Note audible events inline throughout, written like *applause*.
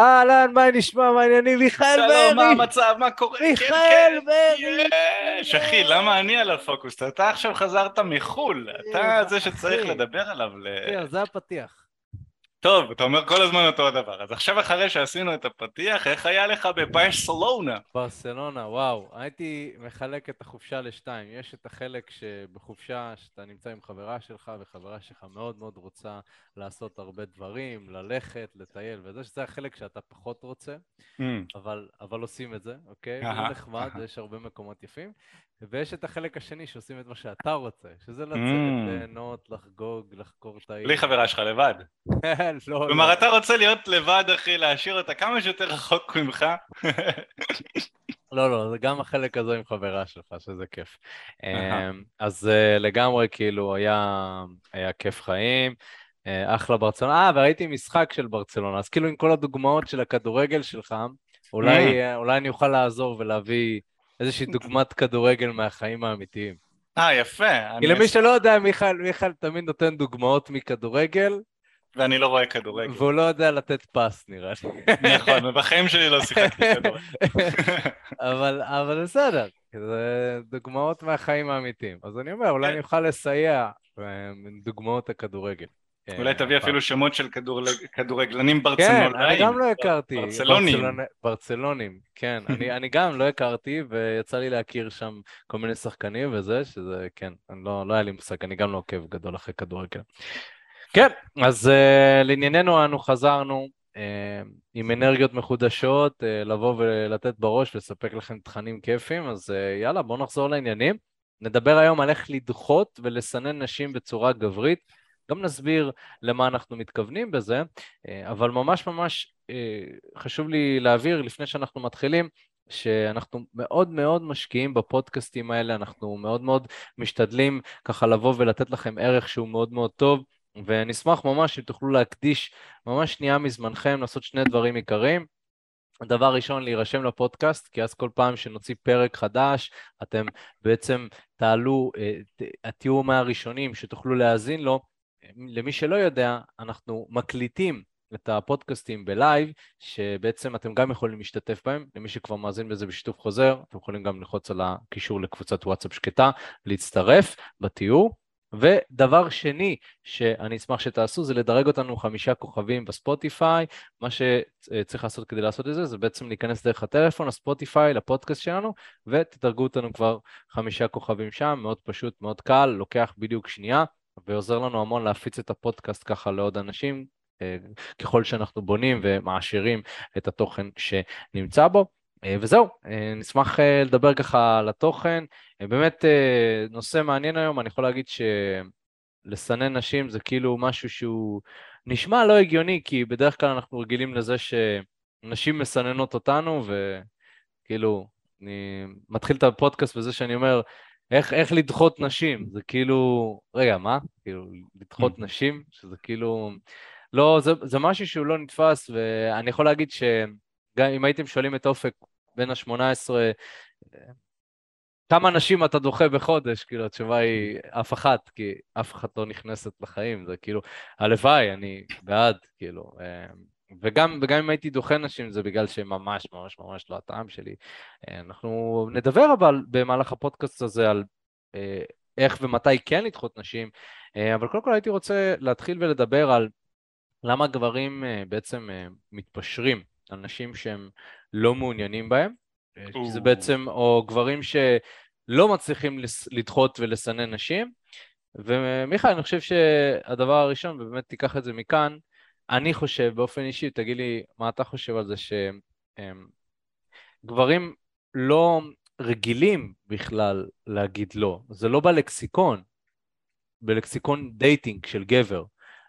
אהלן, מה נשמע, מה העניינים? מיכאל ברי! שלום, מה המצב, מה קורה? מיכאל כן, כן. יש, אחי, למה אני על הפוקוס? אתה עכשיו חזרת מחו"ל, אתה זה שצריך. לדבר עליו. זהו, זה הפתיח. טוב, אתה אומר כל הזמן אותו הדבר. אז עכשיו אחרי שעשינו את הפתיח, איך היה לך בברסלונה? ברסלונה, וואו, הייתי מחלק את החופשה לשתיים. יש את החלק שבחופשה, שאתה נמצא עם חברה שלך, וחברה שלך מאוד מאוד רוצה לעשות הרבה דברים, ללכת, לטייל וזה, שזה החלק שאתה פחות רוצה, אבל, אבל עושים את זה, אוקיי? הוא נחמד. יש הרבה מקומות יפים. ויש את החלק השני שעושים את מה שאתה רוצה, שזה לצאת, Mm. ליהנות, לחגוג, לחקור את העיר. בלי חברה שלך לבד. *laughs* לא, כלומר, לא. אתה רוצה להיות לבד, אחי, להשאיר אותה כמה שיותר רחוק ממך? *laughs* לא, לא, זה גם החלק הזה עם חברה שלך, שזה כיף. אמ, אז אה, לגמרי, כאילו, היה, היה כיף חיים, אה, אחלה ברצלונה. אה, וראיתי משחק של ברצלונה, אז כאילו עם כל הדוגמאות של הכדורגל שלך, אולי, אה, אולי אני אוכל לעזור ולהביא איזושהי דוגמת כדורגל מהחיים האמיתיים. אה, יפה. כי למי שלא יודע, מיכאל, מיכאל תמיד נותן דוגמאות מכדורגל, ואני לא רואה כדורגל. והוא לא יודע לתת פס, נראה לי. נכון, ובחיים שלי לא שיחקתי כדורגל. *laughs* אבל, אבל בסדר, זה דוגמאות מהחיים האמיתיים. אז אני אומר, אולי כן. אני אוכל לסייע אה, עם דוגמאות הכדורגל. אולי אה, תביא הפעם. אפילו שמות של כדורג- כדורגלנים כן, ברצלונאים. אני גם לא הכרתי. ברצלונים. ברצלונ- ברצלונים, כן. אני, *laughs* אני גם לא הכרתי, ויצא לי להכיר שם כל מיני שחקנים וזה, שזה, כן, לא, לא היה לי מושג, אני גם לא עוקב גדול אחרי כדורגל. כן, אז uh, לענייננו אנו חזרנו uh, עם אנרגיות מחודשות, uh, לבוא ולתת בראש ולספק לכם תכנים כיפים, אז יאללה, בואו נחזור לעניינים. נדבר היום על איך לדחות ולסנן נשים בצורה גברית. גם נסביר למה אנחנו מתכוונים בזה, אה, אבל ממש ממש אה, חשוב לי להבהיר לפני שאנחנו מתחילים, שאנחנו מאוד מאוד משקיעים בפודקאסטים האלה, אנחנו מאוד מאוד משתדלים ככה לבוא ולתת לכם ערך שהוא מאוד מאוד טוב, ונשמח ממש אם תוכלו להקדיש ממש שנייה מזמנכם לעשות שני דברים עיקריים. דבר ראשון, להירשם לפודקאסט, כי אז כל פעם שנוציא פרק חדש, אתם בעצם תעלו, אה, תהיו מהראשונים שתוכלו להאזין לו. למי שלא יודע, אנחנו מקליטים את הפודקאסטים ב live, שבעצם אתם גם יכולים להשתתף בהם. למי שכבר מאזין בזה בשיתוף חוזר, אתם יכולים גם ללחוץ על הקישור לקבוצת וואטסאפ שקטה, להצטרף בתיאור. ודבר שני שאני אשמח שתעשו זה לדרג אותנו חמישה כוכבים בספוטיפיי. מה שצריך לעשות כדי לעשות את זה זה בעצם להיכנס דרך הטלפון, הספוטיפיי, לפודקאסט שלנו, ותדרגו אותנו כבר חמישה כוכבים שם, מאוד פשוט, מאוד קל, לוקח בדיוק שנייה, ועוזר לנו המון להפיץ את הפודקאסט ככה לעוד אנשים, אה, ככל שאנחנו בונים ומעשירים את התוכן שנמצא בו. אה, וזהו, אה, נשמח לדבר ככה על התוכן. באמת נושא מעניין היום, אני יכול להגיד שלסנן נשים זה כאילו משהו שהוא נשמע לא הגיוני, כי בדרך כלל אנחנו רגילים לזה שנשים מסננות אותנו, וכאילו, אני מתחיל את הפודקאסט בזה שאני אומר, איך, איך לדחות נשים? זה כאילו, רגע, מה? כאילו, לדחות נשים? שזה כאילו, לא, זה, זה משהו שהוא לא נתפס, ואני יכול להגיד שגם אם הייתם שואלים את אופק בין ה-18, כמה נשים אתה דוחה בחודש? כאילו, התשובה היא אף אחת, כי אף אחת לא נכנסת לחיים, זה כאילו, הלוואי, אני בעד, כאילו. וגם, וגם אם הייתי דוחה נשים, זה בגלל שהם ממש ממש ממש לא הטעם שלי. אה, אנחנו נדבר אבל במהלך הפודקאסט הזה על אה, איך ומתי כן לדחות נשים, אה, אבל קודם כל הייתי רוצה להתחיל ולדבר על למה גברים בעצם מתפשרים על נשים שהם לא מעוניינים בהם. שזה. בעצם, או גברים שלא מצליחים לדחות ולסנן נשים. ומיכאל, אני חושב שהדבר הראשון, ובאמת תיקח את זה מכאן, אני חושב באופן אישי, תגיד לי מה אתה חושב על זה, שגברים לא רגילים בכלל להגיד לא, זה לא בלקסיקון, בלקסיקון dating של גבר,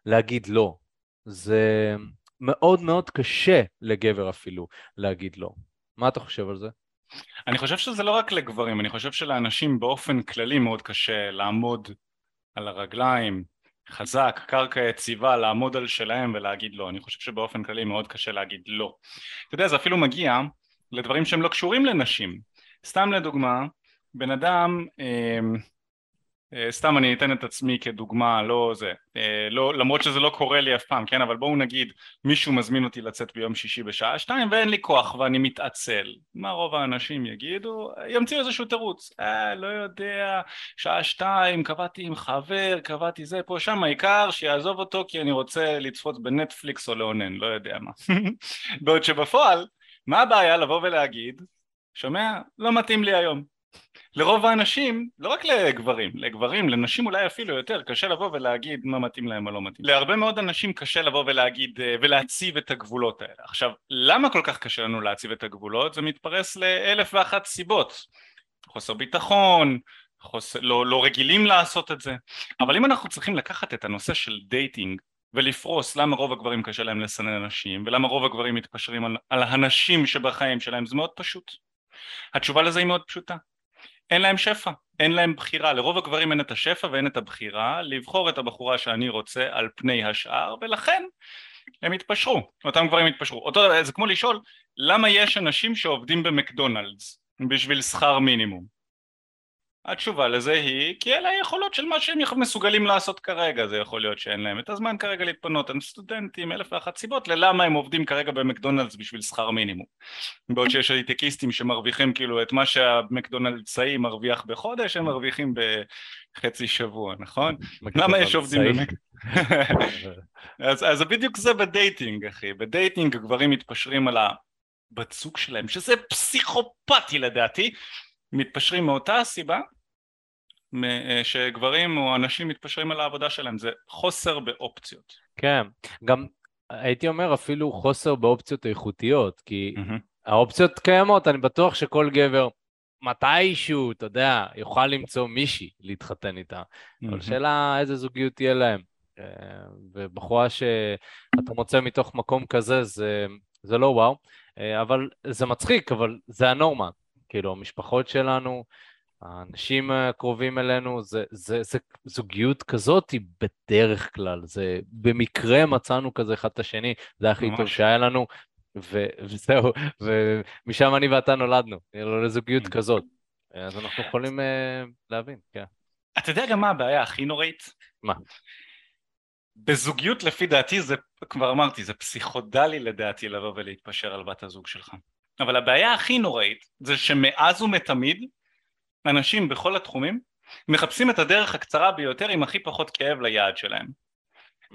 להגיד לא. זה מאוד מאוד קשה לגבר אפילו להגיד לא. מה אתה חושב על זה? אני חושב שזה לא רק לגברים, אני חושב שלאנשים באופן כללי מאוד קשה לעמוד על הרגליים, חזק, קרקע יציבה, לעמוד על שלהם ולהגיד לא. אני חושב שבאופן כללי מאוד קשה להגיד לא. אתה יודע, זה אפילו מגיע לדברים שהם לא קשורים לנשים. סתם לדוגמה, בן אדם, אה, סתם אני אתן את עצמי כדוגמה, לא זה, אה, לא, למרות שזה לא קורה לי אף פעם, כן, אבל בואו נגיד מישהו מזמין אותי לצאת ביום שישי בשעה שתיים ואין לי כוח ואני מתעצל, מה רוב האנשים יגידו? ימציאו איזשהו תירוץ, אה, לא יודע, שעה שתיים, קבעתי עם חבר, קבעתי זה פה שם, העיקר שיעזוב אותו כי אני רוצה לצפות בנטפליקס או לאונן, לא יודע מה. *laughs* בעוד שבפועל, מה הבעיה לבוא ולהגיד, שומע? לא מתאים לי היום. לרוב האנשים, לא רק לגברים, לגברים, לנשים אולי אפילו יותר, קשה לבוא ולהגיד מה מתאים להם או לא מתאים. להרבה מאוד אנשים קשה לבוא ולהגיד אה, ולהציב את הגבולות האלה. עכשיו, למה כל כך קשה לנו להציב את הגבולות? זה מתפרס לאלף ואחת סיבות. חוסר ביטחון, חוסר, לא, לא רגילים לעשות את זה, אבל אם אנחנו צריכים לקחת את הנושא של dating ולפרוס למה רוב הגברים קשה להם לסנן אנשים ולמה רוב הגברים מתפשרים על, על הנשים שבחיים שלהם זה מאוד פשוט. התשובה לזה היא מאוד פשוטה. אין להם שפע, אין להם בחירה, לרוב הגברים אין את השפע ואין את הבחירה לבחור את הבחורה שאני רוצה על פני השאר ולכן הם התפשרו, אותם גברים התפשרו, אותו, זה כמו לשאול למה יש אנשים שעובדים במקדונלדס בשביל שכר מינימום התשובה לזה היא כי אלה היכולות של מה שהם מסוגלים לעשות כרגע. זה יכול להיות שאין להם את הזמן כרגע להתפנות. הם סטודנטים אלף ואחת סיבות ללמה הם עובדים כרגע במקדונלדס בשביל שכר מינימום. בעוד שיש הייטקיסטים שמרוויחים כאילו את מה שהמקדונלדסאי מרוויח בחודש הם מרוויחים בחצי שבוע נכון? למה יש עובדים במקדונלדס? *laughs* אז, אז בדיוק זה ב dating אחי. ב dating הגברים מתפשרים על הבת זוג שלהם שזה פסיכופתי לדעתי. מתפשרים מאותה הסיבה שגברים או אנשים מתפשרים על העבודה שלהם, זה חוסר באופציות. כן, גם הייתי אומר אפילו חוסר באופציות איכותיות, כי mm-hmm. האופציות קיימות, אני בטוח שכל גבר מתישהו, אתה יודע, יוכל למצוא מישהי להתחתן איתה, mm-hmm. אבל שאלה איזה זוגיות תהיה להם. אה, ובחורה שאתה מוצא מתוך מקום כזה, זה, זה לא וואו, אה, אבל זה מצחיק, אבל זה הנורמה. כאילו, המשפחות שלנו, האנשים הקרובים אלינו, זה, זה, זה זוגיות כזאת היא בדרך כלל, זה במקרה מצאנו כזה אחד את השני, זה הכי טוב שהיה לנו, ו, וזהו, ומשם אני ואתה נולדנו, לזוגיות mm. כזאת. אז אנחנו יכולים uh, להבין, כן. אתה יודע גם מה הבעיה הכי נוראית? מה? בזוגיות לפי דעתי זה, כבר אמרתי, זה פסיכודלי לדעתי לבוא ולהתפשר על בת הזוג שלך. אבל הבעיה הכי נוראית זה שמאז ומתמיד אנשים בכל התחומים מחפשים את הדרך הקצרה ביותר עם הכי פחות כאב ליעד שלהם.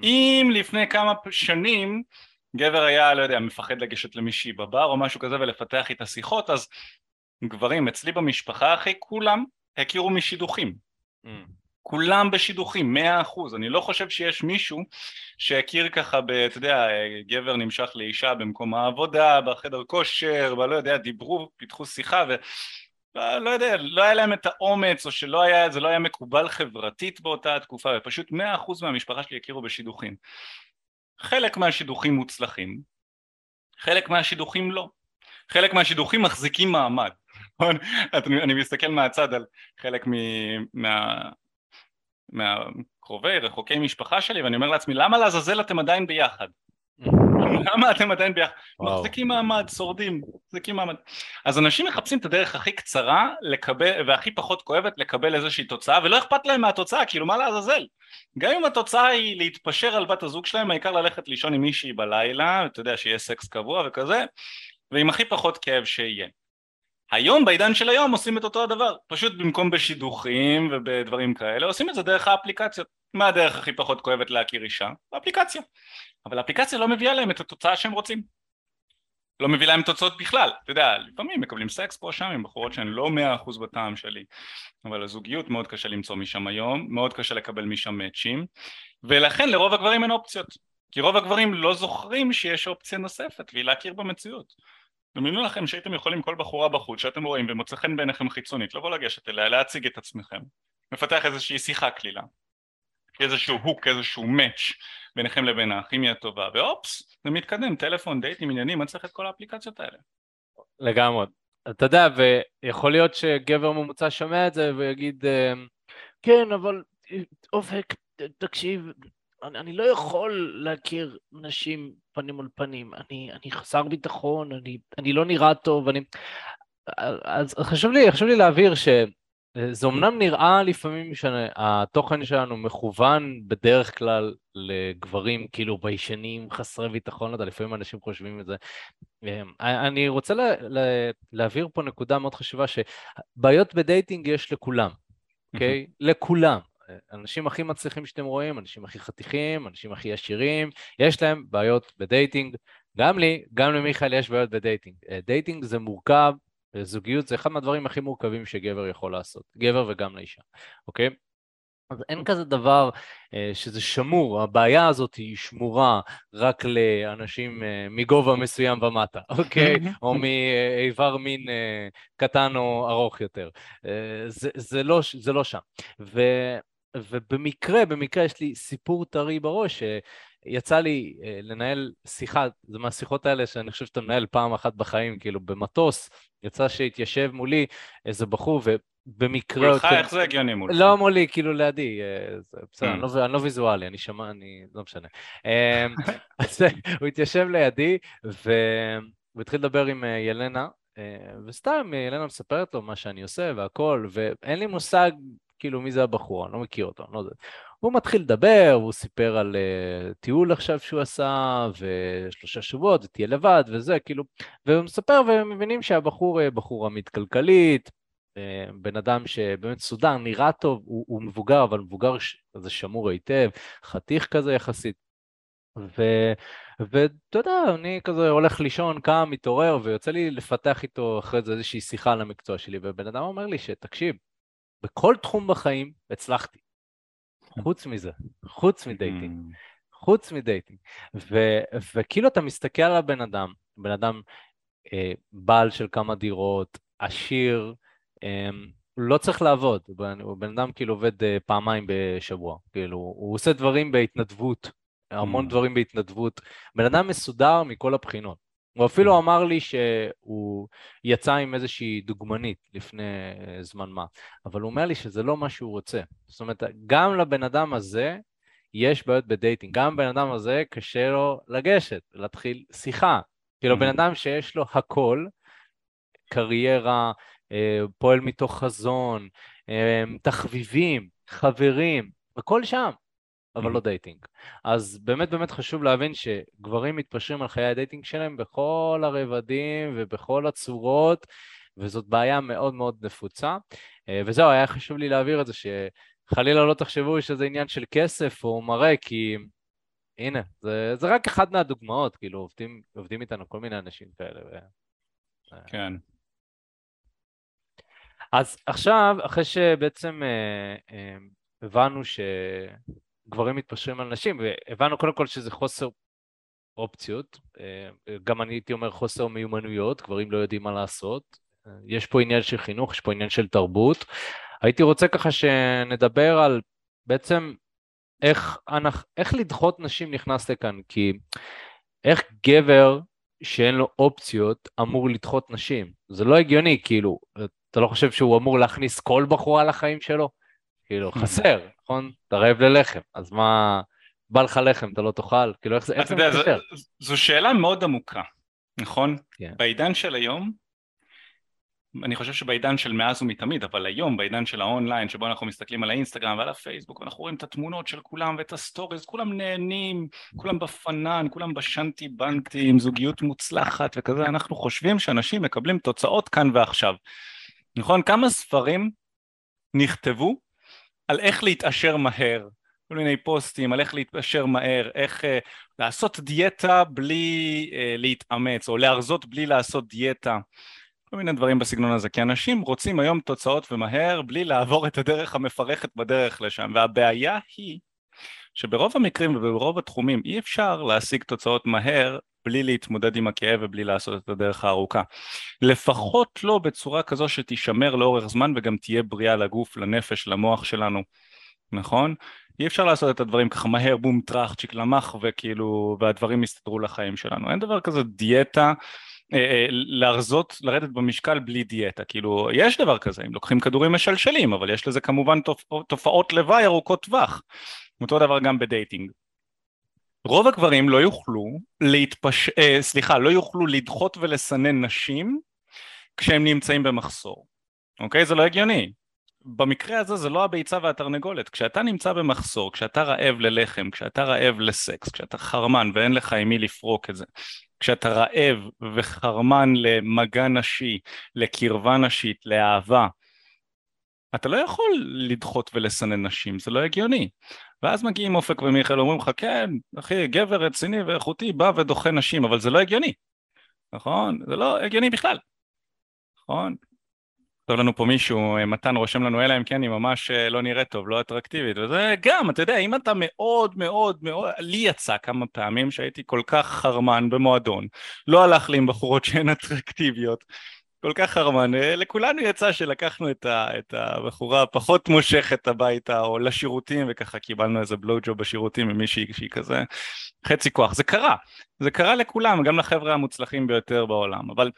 אם לפני כמה שנים גבר היה, לא יודע, מפחד לגשת למישהי בבר או משהו כזה ולפתח איתה שיחות, אז גברים אצלי במשפחה אחי כולם הכירו משידוכים. Mm. כולם בשידוכים, מאה אחוז, אני לא חושב שיש מישהו שהכיר ככה, ב, אתה יודע, גבר נמשך לאישה במקום העבודה, בחדר כושר, ולא יודע, דיברו, פיתחו שיחה ו... לא, לא יודע, לא היה להם את האומץ או שלא היה, זה לא היה מקובל חברתית באותה תקופה ופשוט מאה אחוז מהמשפחה שלי הכירו בשידוכים. חלק מהשידוכים מוצלחים, חלק מהשידוכים לא. חלק מהשידוכים מחזיקים מעמד. נכון? אני מסתכל מהצד על חלק מה... מהקרובי, רחוקי משפחה שלי, ואני אומר לעצמי, למה לעזאזל אתם עדיין ביחד? למה אתם עדיין ביחד? מחזיקים מעמד, שורדים, מחזיקים מעמד. אז אנשים מחפשים את הדרך הכי קצרה לקבל, והכי פחות כואבת לקבל איזושהי תוצאה, ולא אכפת להם מהתוצאה, כאילו מה לעזאזל? גם אם התוצאה היא להתפשר על בת הזוג שלהם, העיקר ללכת לישון עם מישהי בלילה, אתה יודע, שיהיה סקס קבוע וכזה, ועם הכי פחות כאב שיהיה. היום בעידן של היום עושים את אותו הדבר, פשוט במקום בשידוכים ובדברים כאלה עושים את זה דרך האפליקציות. מה הדרך הכי פחות כואבת להכיר אישה? האפליקציה. אבל האפליקציה לא מביאה להם את התוצאה שהם רוצים. לא מביא להם תוצאות בכלל, אתה יודע, לפעמים מקבלים סקס פה שם עם בחורות שהן לא מאה אחוז בטעם שלי, אבל הזוגיות מאוד קשה למצוא משם היום, מאוד קשה לקבל משם מאצ'ים, ולכן לרוב הגברים אין אופציות, כי רוב הגברים לא זוכרים שיש אופציה נוספת והיא להכיר במציאות. דמיינו לכם שהייתם יכולים כל בחורה בחוץ שאתם רואים ומוצא חן בעיניכם חיצונית לבוא לגשת אליה, להציג את עצמכם, מפתח איזושהי שיחה קלילה, איזשהו הוק, איזשהו מאץ' ביניכם לבין הכימיה הטובה, ואופס, זה מתקדם, טלפון, דייטים, עניינים, מה צריך את כל האפליקציות האלה? לגמרי. אתה יודע, ויכול להיות שגבר ממוצע שומע את זה ויגיד, אמ, כן, אבל אופק, תקשיב, אני, אני לא יכול להכיר נשים פנים מול פנים, אני, אני חסר ביטחון, אני, אני לא נראה טוב, אני... אז חשוב לי, חשוב לי להבהיר ש... זה אמנם נראה לפעמים שהתוכן שלנו מכוון בדרך כלל לגברים כאילו ביישנים, חסרי ביטחון, לא יודע, לפעמים אנשים חושבים את זה. אמ, אני רוצה לה, לה, להעביר פה נקודה מאוד חשובה, שבעיות בדייטינג יש לכולם, אוקיי? Okay? לכולם. אנשים הכי מצליחים שאתם רואים, אנשים הכי חתיכים, אנשים הכי עשירים, יש להם בעיות ב dating. גם לי, גם למיכאל יש בעיות ב dating. אה, dating זה מורכב, זוגיות זה אחד מהדברים הכי מורכבים שגבר יכול לעשות, גבר וגם לאישה, אוקיי? אז אין כזה דבר אה, שזה שמור, הבעיה הזאת היא שמורה רק לאנשים אה, מגובה מסוים ומטה, *laughs* אוקיי? או מאיבר מין אה, קטן או ארוך יותר. אה, זה, זה, לא, זה לא שם. ו, ובמקרה, במקרה יש לי סיפור טרי בראש, יצא לי אה, לנהל שיחה, זה מהשיחות האלה שאני חושב שאתה מנהל פעם אחת בחיים, כאילו במטוס, יצא שהתיישב מולי איזה בחור, ובמקרה... מולך איך זה הגיוני מולך? לא מולי, כאילו לידי, אה, בסדר, אני, לא, אני לא ויזואלי, אני שמע, אני... לא משנה. אמ, *laughs* אז הוא התיישב לידי, והוא התחיל לדבר עם אה, ילנה, וסתם ילנה מספרת לו מה שאני עושה והכל, ואין לי מושג כאילו מי זה הבחור, אני לא מכיר אותו, אני לא יודע. הוא מתחיל לדבר, הוא סיפר על uh, טיול עכשיו שהוא עשה, ושלושה שבועות, ותהיה לבד, וזה, כאילו, והוא מספר ומבינים שהבחור uh, בחור עמית כלכלית, uh, בן אדם שבאמת סודר, נראה טוב, הוא, הוא מבוגר, אבל מבוגר כזה שמור היטב, חתיך כזה יחסית. ואתה יודע, אני כזה הולך לישון, קם, מתעורר, ויוצא לי לפתח איתו אחרי זה איזושהי שיחה על המקצוע שלי, ובן אדם אומר לי שתקשיב, בכל תחום בחיים הצלחתי. חוץ מזה, חוץ מדייטינג, mm. חוץ מדייטינג. ו- וכאילו אתה מסתכל על הבן אדם, בן אדם אה, בעל של כמה דירות, עשיר, אה, לא צריך לעבוד, הוא בן אדם כאילו עובד אה, פעמיים בשבוע, כאילו הוא עושה דברים בהתנדבות, המון mm. דברים בהתנדבות, בן אדם מסודר מכל הבחינות. הוא אפילו mm. אמר לי שהוא יצא עם איזושהי דוגמנית לפני אה, זמן מה, אבל הוא אומר לי שזה לא מה שהוא רוצה. זאת אומרת, גם לבן אדם הזה יש בעיות בדייטינג, גם לבן אדם הזה קשה לו לגשת, להתחיל שיחה. כאילו, בן mm. אדם שיש לו הכל, קריירה, אה, פועל מתוך חזון, אה, תחביבים, חברים, הכל שם. אבל לא dating. אז באמת באמת חשוב להבין שגברים מתפשרים על חיי ה dating שלהם בכל הרבדים ובכל הצורות, וזאת בעיה מאוד מאוד נפוצה. אה, וזהו, היה חשוב לי להעביר את זה, שחלילה לא תחשבו שזה עניין של כסף או מראה, כי הנה, זה, זה רק אחד מהדוגמאות, כאילו עובדים, עובדים איתנו כל מיני אנשים כאלה. ו... כן. אז עכשיו, אחרי שבעצם אה, אה, הבנו ש... גברים מתפשרים על נשים, והבנו קודם כל שזה חוסר אופציות, אה, גם אני הייתי אומר חוסר מיומנויות, גברים לא יודעים מה לעשות, אה, יש פה עניין של חינוך, יש פה עניין של תרבות. הייתי רוצה ככה שנדבר על בעצם איך, איך לדחות נשים נכנס לכאן, כי איך גבר שאין לו אופציות אמור לדחות נשים? זה לא הגיוני, כאילו, אתה לא חושב שהוא אמור להכניס כל בחורה לחיים שלו? כאילו, *laughs* חסר, נכון? אתה רעב ללחם, אז מה... בא לך לחם, אתה לא תאכל? כאילו, איך זה מתקשר? זו שאלה מאוד עמוקה, נכון? כן. בעידן של היום, אני חושב שבעידן של מאז ומתמיד, אבל היום, בעידן של האונליין, שבו אנחנו מסתכלים על האינסטגרם ועל הפייסבוק, ואנחנו רואים את התמונות של כולם ואת הסטוריז, כולם נהנים, כולם בפנן, כולם בשנטי בנטי, עם זוגיות מוצלחת וכזה, אנחנו חושבים שאנשים מקבלים תוצאות כאן ועכשיו. נכון? כמה ספרים נכתבו על איך להתעשר מהר, כל מיני פוסטים על איך להתעשר מהר, איך uh, לעשות דיאטה בלי uh, להתאמץ, או להרזות בלי לעשות דיאטה, כל מיני דברים בסגנון הזה, כי אנשים רוצים היום תוצאות ומהר בלי לעבור את הדרך המפרכת בדרך לשם, והבעיה היא שברוב המקרים וברוב התחומים אי אפשר להשיג תוצאות מהר בלי להתמודד עם הכאב ובלי לעשות את הדרך הארוכה. לפחות לא בצורה כזו שתישמר לאורך זמן וגם תהיה בריאה לגוף, לנפש, למוח שלנו, נכון? אי אפשר לעשות את הדברים ככה מהר, בום, טראח, צ'יק למח, וכאילו, והדברים יסתדרו לחיים שלנו. אין דבר כזה דיאטה. אה, אה, להרזות, לרדת במשקל בלי דיאטה, כאילו יש דבר כזה, אם לוקחים כדורים משלשלים, אבל יש לזה כמובן תופעות לוואי ארוכות טווח, אותו דבר גם בדייטינג. רוב הגברים לא יוכלו להתפש... אה, סליחה, לא יוכלו לדחות ולסנן נשים כשהם נמצאים במחסור, אוקיי? זה לא הגיוני. במקרה הזה זה לא הביצה והתרנגולת. כשאתה נמצא במחסור, כשאתה רעב ללחם, כשאתה רעב לסקס, כשאתה חרמן ואין לך עם מי לפרוק את זה, כשאתה רעב וחרמן למגע נשי, לקרבה נשית, לאהבה, אתה לא יכול לדחות ולסנן נשים, זה לא הגיוני. ואז מגיעים אופק ומיכאל אומרים לך, כן, אחי, גבר רציני ואיכותי בא ודוחה נשים, אבל זה לא הגיוני, נכון? זה לא הגיוני בכלל, נכון? כתוב לנו פה מישהו, מתן רושם לנו, אלא אם כן היא ממש אה, לא נראית טוב, לא אטרקטיבית, וזה גם, אתה יודע, אם אתה מאוד מאוד מאוד, לי יצא כמה פעמים שהייתי כל כך חרמן במועדון, לא הלך לי עם בחורות שהן אטרקטיביות, כל כך חרמן, אה, לכולנו יצא שלקחנו את, ה, את הבחורה הפחות מושכת הביתה או לשירותים וככה קיבלנו איזה בלואו ג'וב בשירותים ממישהי שהיא כזה חצי כוח, זה קרה, זה קרה לכולם, גם לחבר'ה המוצלחים ביותר בעולם, אבל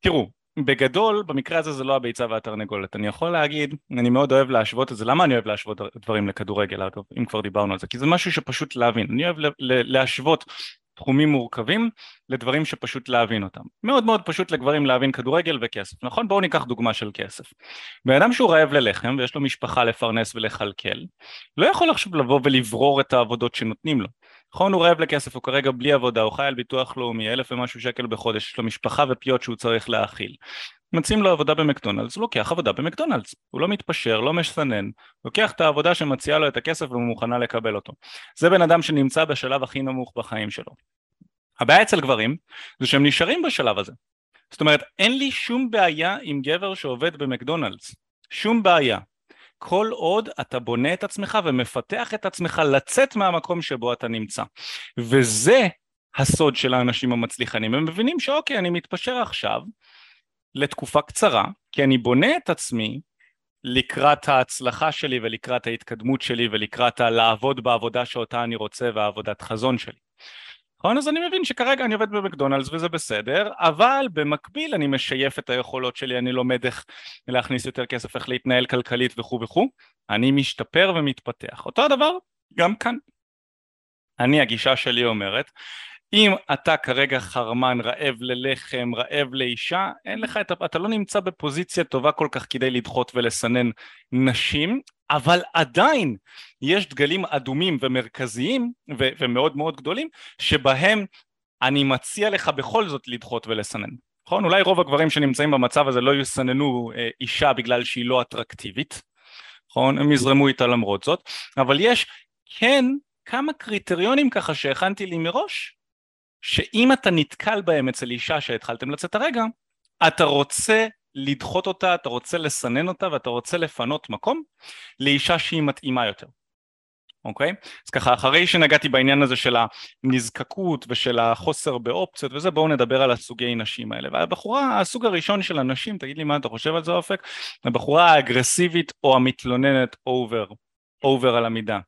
תראו, בגדול, במקרה הזה זה לא הביצה והתרנגולת. אני יכול להגיד, אני מאוד אוהב להשוות את זה, למה אני אוהב להשוות דברים לכדורגל, אגב, אם כבר דיברנו על זה? כי זה משהו שפשוט להבין. אני אוהב להשוות תחומים מורכבים לדברים שפשוט להבין אותם. מאוד מאוד פשוט לגברים להבין כדורגל וכסף, נכון? בואו ניקח דוגמה של כסף. בן אדם שהוא רעב ללחם ויש לו משפחה לפרנס ולכלכל, לא יכול עכשיו לבוא ולברור את העבודות שנותנים לו. נכון, הוא רעב לכסף, הוא כרגע בלי עבודה, הוא חי על ביטוח לאומי, אלף ומשהו שקל בחודש, יש לו משפחה ופיות שהוא צריך להאכיל. מציעים לו עבודה במקדונלדס, הוא לוקח עבודה במקדונלדס, הוא לא מתפשר, לא משנן, לוקח את העבודה שמציעה לו את הכסף והוא מוכנה לקבל אותו. זה בן אדם שנמצא בשלב הכי נמוך בחיים שלו. הבעיה אצל גברים זה שהם נשארים בשלב הזה. זאת אומרת, אין לי שום בעיה עם גבר שעובד במקדונלדס, שום בעיה. כל עוד אתה בונה את עצמך ומפתח את עצמך לצאת מהמקום שבו אתה נמצא. וזה הסוד של האנשים המצליחנים, הם מבינים שאוקיי, אני מתפשר עכשיו לתקופה קצרה, כי אני בונה את עצמי לקראת ההצלחה שלי ולקראת ההתקדמות שלי ולקראת הלעבוד בעבודה שאותה אני רוצה והעבודת חזון שלי. נכון? אז אני מבין שכרגע אני עובד במקדונלדס וזה בסדר, אבל במקביל אני משייף את היכולות שלי, אני לומד איך להכניס יותר כסף, איך להתנהל כלכלית וכו' וכו', אני משתפר ומתפתח. אותו הדבר גם כאן. אני, הגישה שלי אומרת, אם אתה כרגע חרמן, רעב ללחם, רעב לאישה, אין לך את, אתה לא נמצא בפוזיציה טובה כל כך כדי לדחות ולסנן נשים, אבל עדיין יש דגלים אדומים ומרכזיים ו- ומאוד מאוד גדולים שבהם אני מציע לך בכל זאת לדחות ולסנן. נכון? אולי רוב הגברים שנמצאים במצב הזה לא יסננו אה, אישה בגלל שהיא לא אטרקטיבית, נכון? הם יזרמו איתה למרות זאת, אבל יש כן כמה קריטריונים ככה שהכנתי לי מראש שאם אתה נתקל בהם אצל אישה שהתחלתם לצאת הרגע, אתה רוצה לדחות אותה, אתה רוצה לסנן אותה ואתה רוצה לפנות מקום לאישה שהיא מתאימה יותר. אוקיי? אז ככה, אחרי שנגעתי בעניין הזה של הנזקקות ושל החוסר באופציות וזה, בואו נדבר על הסוגי נשים האלה. והבחורה, הסוג הראשון של הנשים, תגיד לי מה אתה חושב על זה אופק, הבחורה האגרסיבית או המתלוננת over, over על המידה.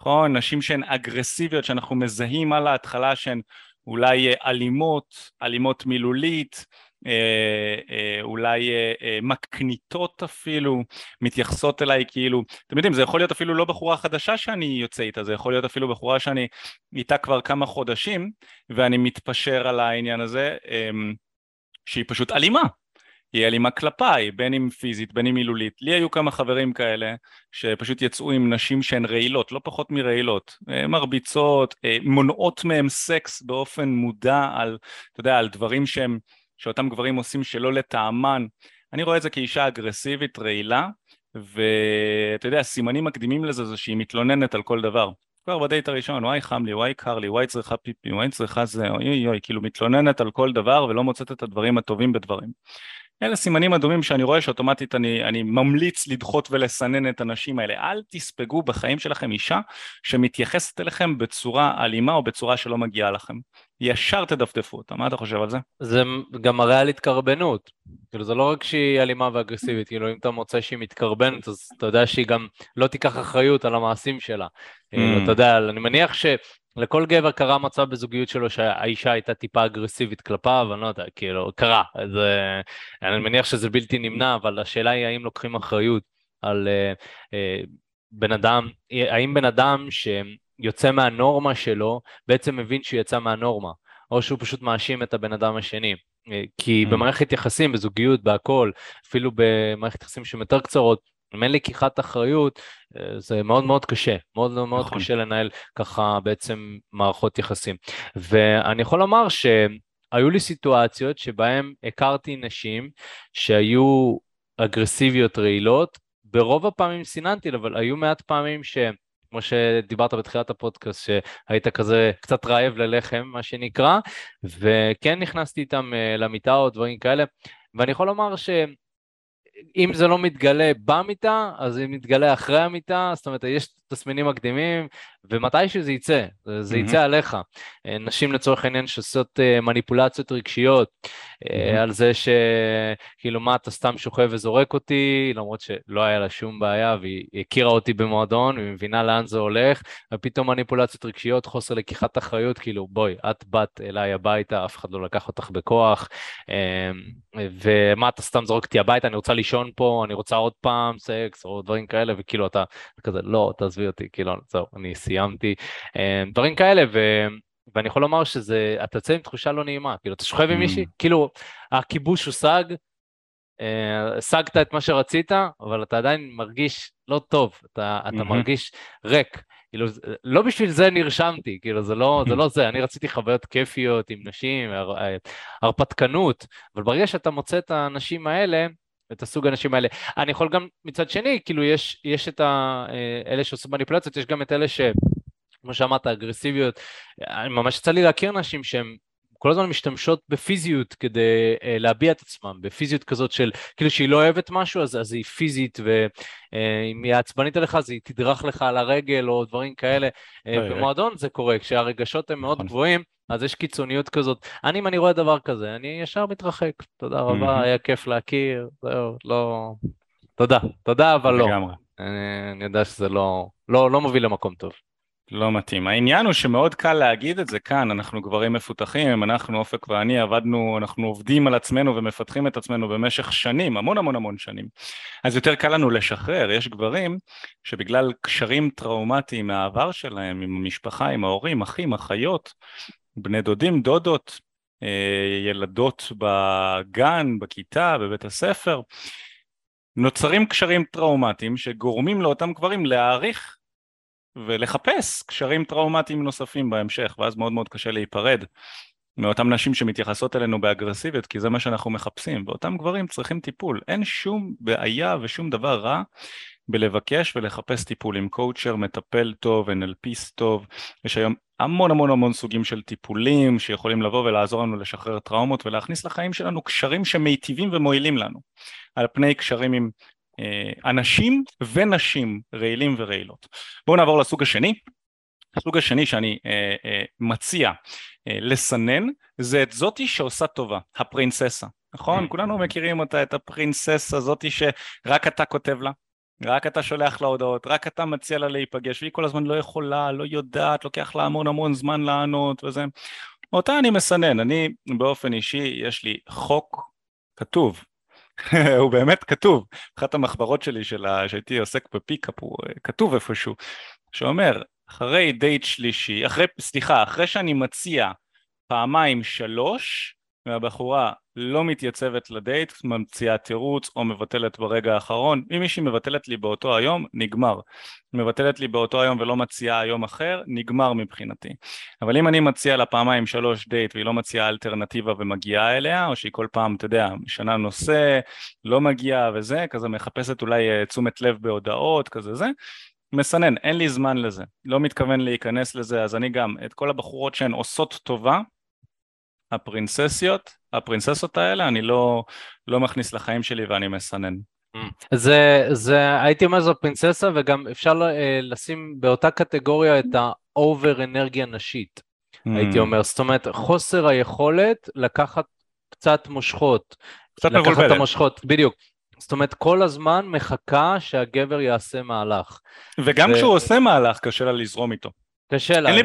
נכון? נשים שהן אגרסיביות, שאנחנו מזהים על ההתחלה שהן אולי אה, אלימות, אלימות מילולית, אה, אה, אולי מקניטות אפילו, מתייחסות אליי כאילו, אתם יודעים זה יכול להיות אפילו לא בחורה חדשה שאני יוצא איתה, זה יכול להיות אפילו בחורה שאני איתה כבר כמה חודשים ואני מתפשר על העניין הזה אמ, שהיא פשוט אלימה, היא אלימה כלפיי, בין אם פיזית, בין אם מילולית. לי היו כמה חברים כאלה שפשוט יצאו עם נשים שהן רעילות, לא פחות מרעילות, אה, מרביצות, אה, מונעות מהם סקס באופן מודע על, אתה יודע, על דברים שהם, שאותם גברים עושים שלא לטעמן. אני רואה את זה כאישה אגרסיבית, רעילה, ואתה יודע, סימנים מקדימים לזה זה שהיא מתלוננת על כל דבר. כבר בדייט הראשון, וואי חם לי, וואי קר לי, וואי צריכה פיפי, וואי צריכה זה, אוי אוי כאילו מתלוננת על כל דבר ולא מוצאת את הדברים הטובים בדברים. אלה סימנים אדומים שאני רואה שאוטומטית אני, אני ממליץ לדחות ולסנן את הנשים האלה. אל תספגו בחיים שלכם אישה שמתייחסת אליכם בצורה אלימה או בצורה שלא מגיעה לכם. ישר תדפדפו אותה, מה אתה חושב על זה? זה גם מראה על התקרבנות. כאילו זה לא רק שהיא אלימה ואגרסיבית, כאילו אם אתה מוצא שהיא מתקרבנת אז אתה יודע שהיא גם לא תיקח אחריות על המעשים שלה. mm. אתה יודע, אני מניח ש... לכל גבר קרה מצב בזוגיות שלו שהאישה הייתה טיפה אגרסיבית כלפיו, אני לא יודע, כאילו, קרה. אז אני מניח שזה בלתי נמנע, אבל השאלה היא האם לוקחים אחריות על uh, uh, בן אדם, האם בן אדם שיוצא מהנורמה שלו, בעצם מבין שהוא יצא מהנורמה, או שהוא פשוט מאשים את הבן אדם השני. כי mm. במערכת יחסים, בזוגיות, בהכל, אפילו במערכת יחסים שהן יותר קצרות, אם אין לקיחת אחריות, אה, זה מאוד מאוד קשה, מאוד מאוד נכון. קשה לנהל ככה בעצם מערכות יחסים. ואני יכול לומר שהיו לי סיטואציות שבהן הכרתי נשים שהיו אגרסיביות רעילות, ברוב הפעמים סיננתי, אבל היו מעט פעמים ש... כמו שדיברת בתחילת הפודקאסט, שהיית כזה קצת רעב ללחם, מה שנקרא, וכן נכנסתי איתם אה, למיטה או דברים כאלה, ואני יכול לומר ש... אם זה לא מתגלה במיטה, אז זה מתגלה אחרי המיטה, זאת אומרת, יש תסמינים מקדימים, ומתישהו זה יצא, זה יצא mm-hmm. עליך. אה, נשים לצורך העניין שעושות אה, מניפולציות רגשיות, mm-hmm. על זה שכאילו מה אתה סתם שוכב וזורק אותי, למרות שלא היה לה שום בעיה, והיא הכירה אותי במועדון, והיא מבינה לאן זה הולך, ופתאום מניפולציות רגשיות, חוסר לקיחת אחריות, כאילו בואי, את באת אליי הביתה, אף אחד לא לקח אותך בכוח, ומה אתה סתם זורק אותי הביתה, אני רוצה לישון פה, אני רוצה עוד פעם סקס, או דברים כאלה, וכאילו אתה כזה, לא, תעזבי אותי, כאילו, זהו, אני סיימתי, דברים כאלה, ו... ואני יכול לומר שזה, אתה יוצא עם תחושה לא נעימה, כאילו, אתה שוכב עם mm. מישהי, כאילו, הכיבוש הושג, אה, השגת את מה שרצית, אבל אתה עדיין מרגיש לא טוב, אתה, אתה מרגיש ריק. כאילו, לא בשביל זה נרשמתי, כאילו, זה לא זה, לא זה. אני רציתי חוויות כיפיות עם נשים, הר, הרפתקנות, אבל ברגע שאתה מוצא את האנשים האלה, את הסוג האנשים האלה. אני יכול גם מצד שני, כאילו יש, יש את ה, אה, אלה שעושים מניפולציות, יש גם את אלה ש... כמו שאמרת, אגרסיביות. ממש יצא לי להכיר נשים שהן כל הזמן משתמשות בפיזיות כדי uh, להביע את עצמם, בפיזיות כזאת של כאילו שהיא לא אוהבת משהו אז, אז היא פיזית ואם uh, היא עצבנית עליך אז היא תדרך לך על הרגל או דברים כאלה. Uh, במועדון זה קורה, כשהרגשות הם מאוד נכון. גבוהים אז יש קיצוניות כזאת. אני, אם אני רואה דבר כזה, אני ישר מתרחק. תודה רבה, היה כיף להכיר, זהו, לא... תודה, תודה, אבל לא. לגמרי. אני, אני יודע שזה לא, לא, לא מוביל למקום טוב. לא מתאים. העניין הוא שמאוד קל להגיד את זה כאן, אנחנו גברים מפותחים, אנחנו, אופק ואני עבדנו, אנחנו עובדים על עצמנו ומפתחים את עצמנו במשך שנים, המון המון המון שנים. אז יותר קל לנו לשחרר, יש גברים שבגלל קשרים טראומטיים מהעבר שלהם, עם המשפחה, עם ההורים, אחים, אחיות, בני דודים, דודות, אה, ילדות בגן, בכיתה, בבית הספר, נוצרים קשרים טראומטיים שגורמים לאותם גברים להעריך ולחפש קשרים טראומטיים נוספים בהמשך, ואז מאוד מאוד קשה להיפרד מאותן נשים שמתייחסות אלינו באגרסיביות, כי זה מה שאנחנו מחפשים, ואותם גברים צריכים טיפול. אין שום בעיה ושום דבר רע בלבקש ולחפש טיפול עם קואוצ'ר, מטפל טוב, NLPיסט טוב, יש היום המון המון המון סוגים של טיפולים שיכולים לבוא ולעזור לנו לשחרר טראומות ולהכניס לחיים שלנו קשרים שמיטיבים ומועילים לנו, על פני קשרים עם אנשים ונשים רעילים ורעילות. בואו נעבור לסוג השני. הסוג השני שאני אה, אה, מציע אה, לסנן זה את זאתי שעושה טובה, הפרינססה, נכון? כולנו מכירים אותה, את הפרינססה זאתי שרק אתה כותב לה, רק אתה שולח לה הודעות, רק אתה מציע לה להיפגש, והיא כל הזמן לא יכולה, לא יודעת, לוקח לה המון המון זמן לענות וזה. אותה אני מסנן, אני באופן אישי, יש לי חוק כתוב, *laughs* הוא באמת כתוב, אחת המחברות שלי שלה, שהייתי עוסק בפיקאפ, הוא אה, כתוב איפשהו, שאומר, אחרי דייט שלישי, אחרי, סליחה, אחרי שאני מציע פעמיים שלוש, והבחורה לא מתייצבת לדייט, ממציאה תירוץ או מבטלת ברגע האחרון, אם מישהי מבטלת לי באותו היום, נגמר. מבטלת לי באותו היום ולא מציעה יום אחר, נגמר מבחינתי. אבל אם אני מציע לה פעמיים שלוש דייט והיא לא מציעה אלטרנטיבה ומגיעה אליה, או שהיא כל פעם, אתה יודע, משנה נושא, לא מגיעה וזה, כזה מחפשת אולי אה, תשומת לב בהודעות, כזה זה, מסנן, אין לי זמן לזה, לא מתכוון להיכנס לזה, אז אני גם, את כל הבחורות שהן עושות טובה, הפרינססיות, הפרינססות האלה, אני לא, לא מכניס לחיים שלי ואני מסנן. Mm. זה, זה, הייתי אומר זו פרינססה וגם אפשר אה, לשים באותה קטגוריה את האובר אנרגיה נשית, mm. הייתי אומר, זאת אומרת חוסר היכולת לקחת קצת מושכות, קצת לקחת מבולבלת. את המושכות, בדיוק. זאת אומרת, כל הזמן מחכה שהגבר יעשה מהלך. וגם ו... כשהוא עושה מהלך, קשה לה לזרום איתו. קשה לה. אין, לי,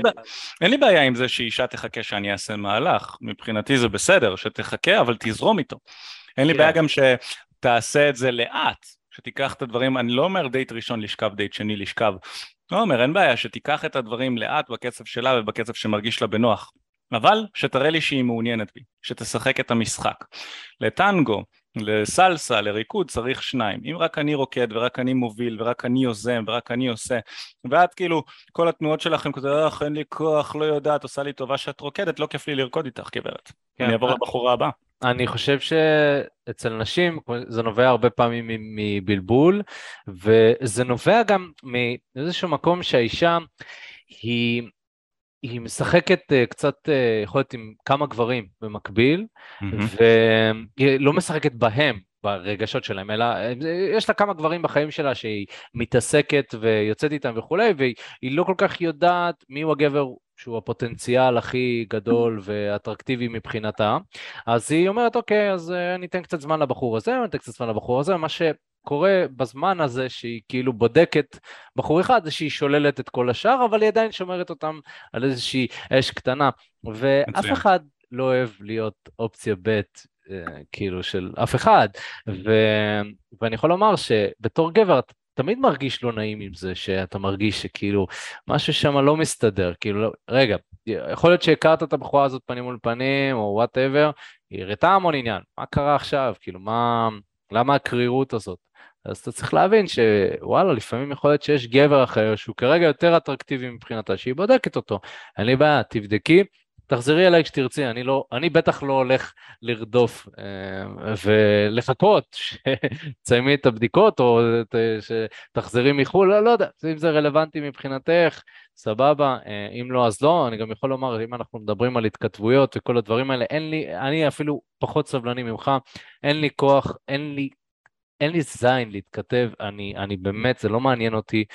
אין לי בעיה עם זה שאישה תחכה שאני אעשה מהלך, מבחינתי זה בסדר, שתחכה אבל תזרום איתו. אין לי כן. בעיה גם שתעשה את זה לאט, שתיקח את הדברים, אני לא אומר דייט ראשון לשכב, דייט שני לשכב, לא אומר, אין בעיה, שתיקח את הדברים לאט בקצב שלה ובקצב שמרגיש לה בנוח. אבל שתראה לי שהיא מעוניינת בי, שתשחק את המשחק. לטנגו, לסלסה, לריקוד, צריך שניים. אם רק אני רוקד ורק אני מוביל ורק אני יוזם ורק אני עושה, ואת כאילו, כל התנועות שלכם כזה, אך אין לי כוח, לא יודעת, עושה לי טובה שאת רוקדת, לא כיף לי לרקוד איתך, גברת. כן. אני אעבור לבחורה הבאה. אני חושב שאצל נשים זה נובע הרבה פעמים מבלבול, וזה נובע גם מאיזשהו מקום שהאישה היא... היא משחקת uh, קצת, uh, יכול להיות עם כמה גברים במקביל, mm-hmm. והיא לא משחקת בהם, ברגשות שלהם, אלא אה, יש לה כמה גברים בחיים שלה שהיא מתעסקת ויוצאת איתם וכולי, והיא לא כל כך יודעת מיהו הגבר שהוא הפוטנציאל הכי גדול ואטרקטיבי מבחינתה, אז היא אומרת, אוקיי, אז אני אתן קצת זמן לבחור הזה, אני אתן קצת זמן לבחור הזה, מה שקורה בזמן הזה שהיא כאילו בודקת בחור אחד זה שהיא שוללת את כל השאר אבל היא עדיין שומרת אותם על איזושהי אש קטנה. ואף אחד לא אוהב להיות אופציה ב' אה, כאילו של אף אחד. ו... ואני יכול לומר שבתור גבר אתה תמיד מרגיש לא נעים עם זה שאתה מרגיש שכאילו משהו שם לא מסתדר. כאילו לא... רגע יכול להיות שהכרת את הבחורה הזאת פנים מול פנים או וואטאבר היא הראתה המון עניין. מה קרה עכשיו? כאילו מה למה הקרירות הזאת אז אתה צריך להבין שוואלה, לפעמים יכול להיות שיש גבר אחר שהוא כרגע יותר אטרקטיבי מבחינתה, שהיא בודקת אותו. אין לי בעיה, תבדקי, תחזרי אליי כשתרצי, אני, לא, אני בטח לא הולך לרדוף אה, ולחכות שתסיימי את הבדיקות או שתחזרי מחו"ל, לא, לא יודע, אם זה רלוונטי מבחינתך, סבבה, אה, אם לא אז לא, אני גם יכול לומר, אם אנחנו מדברים על התכתבויות וכל הדברים האלה, אין לי, אני אפילו פחות סבלני ממך, אין לי כוח, אין לי אין לי זין להתכתב, אני, אני באמת, זה לא מעניין אותי.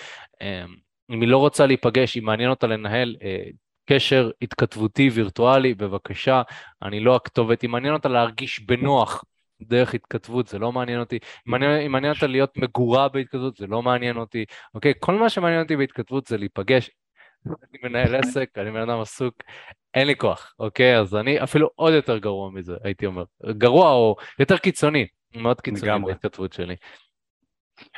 אמ, אם היא לא רוצה להיפגש, אם מעניין אותה לנהל אה, קשר התכתבותי וירטואלי, בבקשה, אני לא הכתובת. אם מעניין אותה להרגיש בנוח דרך התכתבות, זה לא מעניין אותי. אם מעניין, אם מעניין אותה להיות מגורה בהתכתבות, זה לא מעניין אותי. אוקיי? כל מה שמעניין אותי בהתכתבות זה להיפגש. אני מנהל עסק, אני בן אדם עסוק, אין לי כוח, אוקיי? אז אני אפילו עוד יותר גרוע מזה, הייתי אומר. גרוע או יותר קיצוני. מאוד קיצוני בהתכתבות שלי.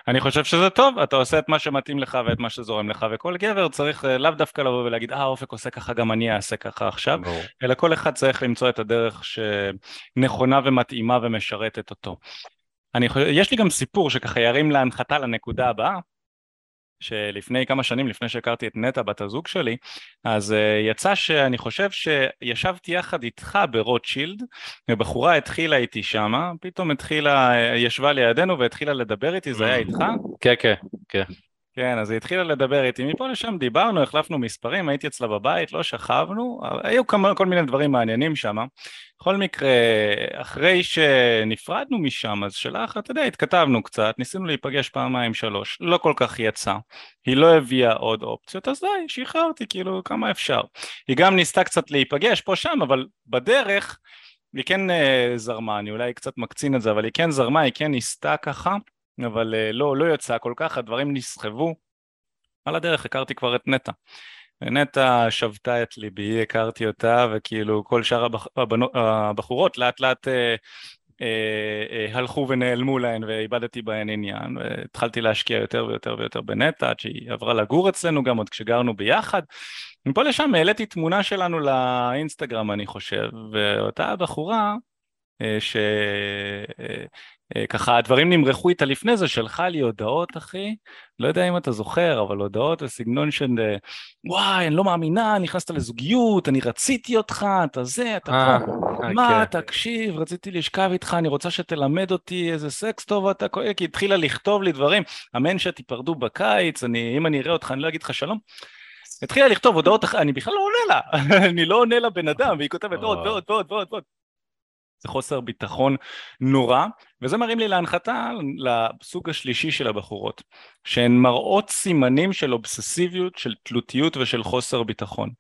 אני חושב שזה טוב, אתה עושה את מה שמתאים לך ואת מה שזורם לך, וכל גבר צריך אה, לאו דווקא לבוא ולהגיד, אה, אופק עושה ככה, גם אני אעשה ככה עכשיו, ברור. אלא כל אחד צריך למצוא את הדרך שנכונה ומתאימה ומשרתת אותו. אני חושב, יש לי גם סיפור שככה ירים להנחתה לנקודה הבאה, שלפני כמה שנים, לפני שהכרתי את נטע בת הזוג שלי, אז uh, יצא שאני חושב שישבתי יחד איתך ברוטשילד, ובחורה התחילה איתי שמה, פתאום התחילה, ישבה לידינו והתחילה לדבר איתי, זה היה איתך? כן, כן, כן. כן, אז היא התחילה לדבר איתי, מפה לשם דיברנו, החלפנו מספרים, הייתי אצלה בבית, לא שכבנו, היו כמה, כל מיני דברים מעניינים שם. בכל מקרה, אחרי שנפרדנו משם, אז שלח, אתה יודע, התכתבנו קצת, ניסינו להיפגש פעמיים שלוש, לא כל כך יצא. היא לא הביאה עוד אופציות, אז די, שחררתי, כאילו, כמה אפשר. היא גם ניסתה קצת להיפגש פה שם, אבל בדרך, היא כן uh, זרמה, אני אולי קצת מקצין את זה, אבל היא כן זרמה, היא כן ניסתה ככה. אבל אה, לא, לא יצא כל כך, הדברים נסחבו. על הדרך הכרתי כבר את נטע. נטע שבתה את ליבי, הכרתי אותה, וכאילו כל שאר הבח... הבחורות לאט לאט אה, אה, אה, הלכו ונעלמו להן ואיבדתי בהן עניין, והתחלתי להשקיע יותר ויותר ויותר בנטע, עד שהיא עברה לגור אצלנו גם עוד כשגרנו ביחד. מפה לשם העליתי תמונה שלנו לאינסטגרם אני חושב, ואותה בחורה אה, ש... אה, אה, ככה הדברים נמרחו איתה לפני זה, שלחה לי הודעות אחי, לא יודע אם אתה זוכר, אבל הודעות בסגנון של וואי, אני לא מאמינה, נכנסת לזוגיות, אני רציתי אותך, אתה זה, אתה פה, מה, כן. תקשיב, רציתי לשכב איתך, אני רוצה שתלמד אותי איזה סקס טוב אתה כי התחילה לכתוב לי דברים, אמן שתיפרדו בקיץ, אני, אם אני אראה אותך אני לא אגיד לך שלום. התחילה לכתוב הודעות, אני בכלל לא עונה לה, *laughs* אני לא עונה לבן אדם, והיא כותבת עוד ועוד ועוד ועוד ועוד. זה חוסר ביטחון נורא, וזה מרים לי להנחתה לסוג השלישי של הבחורות, שהן מראות סימנים של אובססיביות, של תלותיות ושל חוסר ביטחון.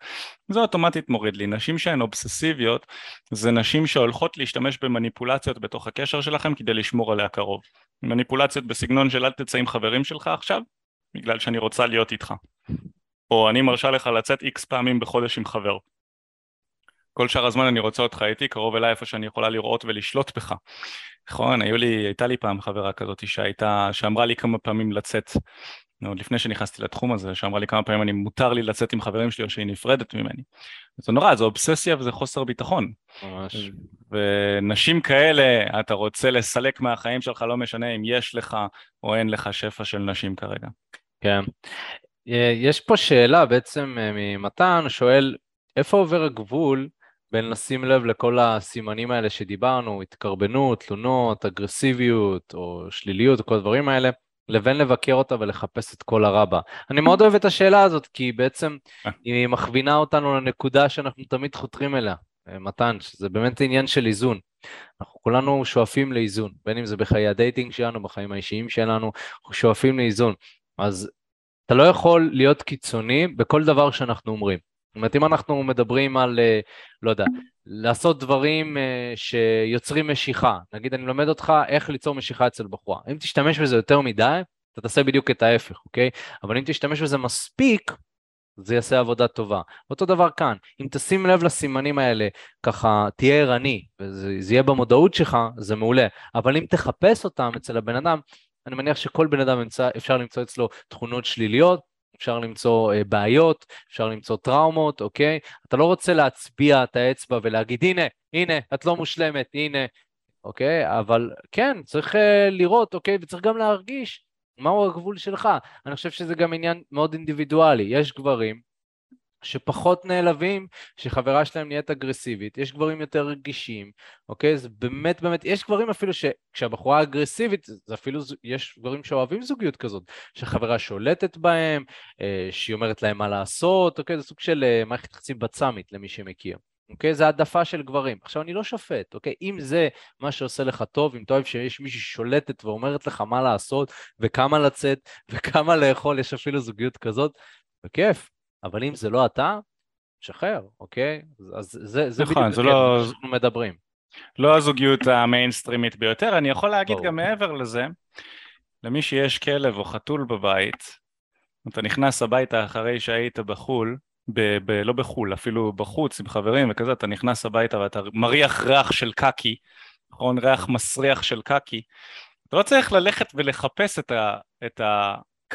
זה אוטומטית מוריד לי. נשים שהן אובססיביות זה נשים שהולכות להשתמש במניפולציות בתוך הקשר שלכם כדי לשמור עליה קרוב. מניפולציות בסגנון של אל תצא עם חברים שלך עכשיו, בגלל שאני רוצה להיות איתך. או אני מרשה לך לצאת איקס פעמים בחודש עם חבר. כל שאר הזמן אני רוצה אותך איתי, קרוב אליי איפה שאני יכולה לראות ולשלוט בך. נכון, היו לי, הייתה לי פעם חברה כזאת שהייתה, שאמרה לי כמה פעמים לצאת. עוד לפני שנכנסתי לתחום הזה, שאמרה לי כמה פעמים אני מותר לי לצאת עם חברים שלי או שהיא נפרדת ממני. זה נורא, זה אובססיה וזה חוסר ביטחון. ממש. ונשים כאלה, אתה רוצה לסלק מהחיים שלך, לא משנה אם יש לך או אין לך שפע של נשים כרגע. כן. אה, יש פה שאלה בעצם אה, ממתן, שואל, איפה עובר הגבול בין לשים לב לכל הסימנים האלה שדיברנו, התקרבנות, תלונות, אגרסיביות או שליליות וכל הדברים האלה, לבין לבקר אותה ולחפש את כל הרע בה. אני מאוד אוהב את השאלה הזאת, כי בעצם אה. היא מכווינה אותנו לנקודה שאנחנו תמיד חותרים אליה, אה, מתן, שזה באמת עניין של איזון. אנחנו כולנו שואפים לאיזון, בין אם זה בחיי ה dating שלנו, בחיים האישיים שלנו, אנחנו שואפים לאיזון. אז אתה לא יכול להיות קיצוני בכל דבר שאנחנו אומרים. זאת אומרת, אם אנחנו מדברים על, אה, לא יודע, לעשות דברים אה, שיוצרים משיכה, נגיד אני מלמד אותך איך ליצור משיכה אצל בחורה, אם תשתמש בזה יותר מדי, אתה תעשה בדיוק את ההפך, אוקיי? אבל אם תשתמש בזה מספיק, זה יעשה עבודה טובה. אותו דבר כאן, אם תשים לב לסימנים האלה, ככה תהיה ערני, וזה יהיה במודעות שלך, זה מעולה. אבל אם תחפש אותם אצל הבן אדם, אני מניח שכל בן אדם אפשר למצוא אצלו תכונות שליליות, אפשר למצוא uh, בעיות, אפשר למצוא טראומות, אוקיי? אתה לא רוצה להצביע את האצבע ולהגיד, הנה, הנה, את לא מושלמת, הנה, אוקיי? אבל כן, צריך uh, לראות, אוקיי? וצריך גם להרגיש מהו הגבול שלך. אני חושב שזה גם עניין מאוד אינדיבידואלי. יש גברים שפחות נעלבים שחברה שלהם נהיית אגרסיבית, יש גברים יותר רגישים, אוקיי? זה באמת באמת, יש גברים אפילו שכשהבחורה אגרסיבית, זה אפילו, יש גברים שאוהבים זוגיות כזאת, שחברה שולטת בהם, אה, שהיא אומרת להם מה לעשות, אוקיי? זה סוג של אה, מערכת יחסים בצמית למי שמכיר. אוקיי? זה העדפה של גברים. עכשיו, אני לא שופט, אוקיי? אם זה מה שעושה לך טוב, אם אתה אוהב שיש מישהי ששולטת ואומרת לך מה לעשות, וכמה לצאת, וכמה לאכול, יש אפילו זוגיות כזאת, בכיף. אבל אם זה לא אתה, שחרר, אוקיי? אז זה, זה נכון, בדיוק זה לא... שאנחנו מדברים. לא הזוגיות המיינסטרימית ביותר, אני יכול להגיד ברור. גם מעבר לזה, למי שיש כלב או חתול בבית, אתה נכנס הביתה אחרי שהיית בחו"ל, ב- ב- לא בחו"ל, אפילו בחוץ עם חברים וכזה, אתה נכנס הביתה ואתה מריח ריח של קקי, נכון? ריח מסריח של קקי. אתה לא צריך ללכת ולחפש את, ה- את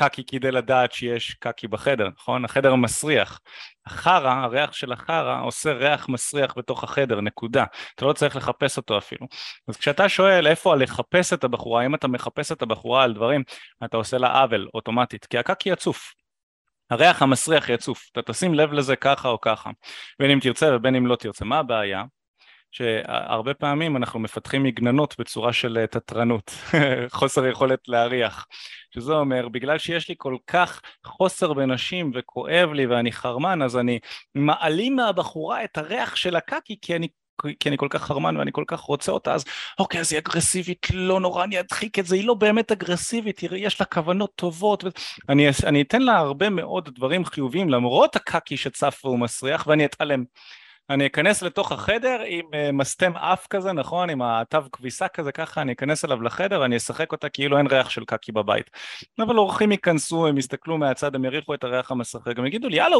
הקקי כדי לדעת שיש קקי בחדר, נכון? החדר מסריח. החרא, הריח של החרא עושה ריח מסריח בתוך החדר, נקודה. אתה לא צריך לחפש אותו אפילו. אז כשאתה שואל איפה לחפש את הבחורה, אם אתה מחפש את הבחורה על דברים, אתה עושה לה עוול אוטומטית, כי הקקי יצוף. הריח המסריח יצוף, אתה תשים לב לזה ככה או ככה, בין אם תרצה ובין אם לא תרצה. מה הבעיה? שהרבה פעמים אנחנו מפתחים מגננות בצורה של אה, תתרנות, *laughs* חוסר יכולת להריח, שזה אומר בגלל שיש לי כל כך חוסר בנשים וכואב לי ואני חרמן אז אני מעלים מהבחורה את הריח של הקקי כי אני כי אני כל כך חרמן ואני כל כך רוצה אותה, אז אוקיי, אז היא אגרסיבית, לא נורא, אני אדחיק את זה, היא לא באמת אגרסיבית, תראי, יש לה כוונות טובות. ו... אני, אני אתן לה הרבה מאוד דברים חיוביים, למרות הקקי שצף והוא מסריח, ואני אתעלם. אני אכנס לתוך החדר עם uh, מסתם אף כזה, נכון? עם התו כביסה כזה, ככה אני אכנס אליו לחדר ואני אשחק אותה כאילו אין ריח של קקי בבית. אבל אורחים ייכנסו, הם יסתכלו מהצד, הם יריחו את הריח המשחק, הם יגידו לי, יאללה,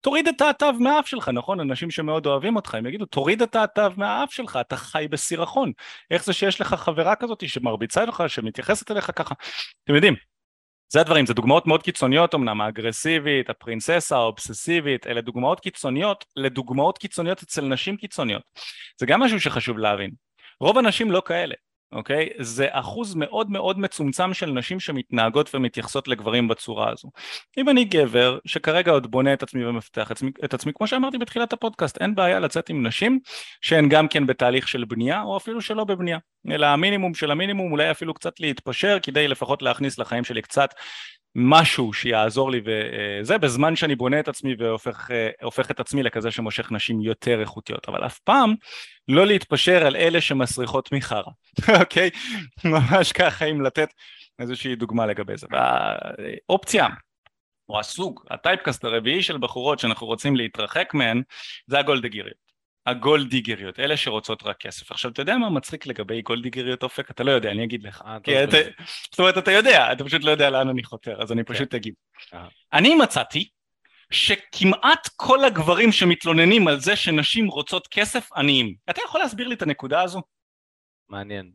תוריד את התו מהאף שלך, נכון? אנשים שמאוד אוהבים אותך, הם יגידו, תוריד את התו מהאף שלך, אתה חי בסירחון. איך זה שיש לך חברה כזאת שמרביצה לך, שמתייחסת אליך ככה? אתם יודעים, זה הדברים, זה דוגמאות מאוד קיצוניות אמנם, האגרסיבית, הפרינססה, האובססיבית, אלה דוגמאות קיצוניות לדוגמאות קיצוניות אצל נשים קיצוניות. זה גם משהו שחשוב להבין. רוב הנשים לא כאלה. אוקיי? זה אחוז מאוד מאוד מצומצם של נשים שמתנהגות ומתייחסות לגברים בצורה הזו. אם אני גבר שכרגע עוד בונה את עצמי ומפתח את עצמי, כמו שאמרתי בתחילת הפודקאסט, אין בעיה לצאת עם נשים שהן גם כן בתהליך של בנייה או אפילו שלא בבנייה, אלא המינימום של המינימום אולי אפילו קצת להתפשר כדי לפחות להכניס לחיים שלי קצת משהו שיעזור לי וזה בזמן שאני בונה את עצמי והופך את עצמי לכזה שמושך נשים יותר איכותיות. אבל אף פעם לא להתפשר על אלה שמסריחות מחרא. *laughs* אוקיי? ממש ככה אם לתת איזושהי דוגמה לגבי זה. והאופציה או הסוג הטייפקאסט הרביעי של בחורות שאנחנו רוצים להתרחק מהן זה הגולדגיריות הגולדיגריות, אלה שרוצות רק כסף. עכשיו, אתה יודע מה מצחיק לגבי גולדיגריות אופק? אתה לא יודע, אני אגיד לך. כי אתה, זאת אומרת, אתה יודע, אתה פשוט לא יודע לאן אני חותר, אז אני פשוט אגיד. אני מצאתי שכמעט כל הגברים שמתלוננים על זה שנשים רוצות כסף, עניים. אתה יכול להסביר לי את הנקודה הזו? מעניין.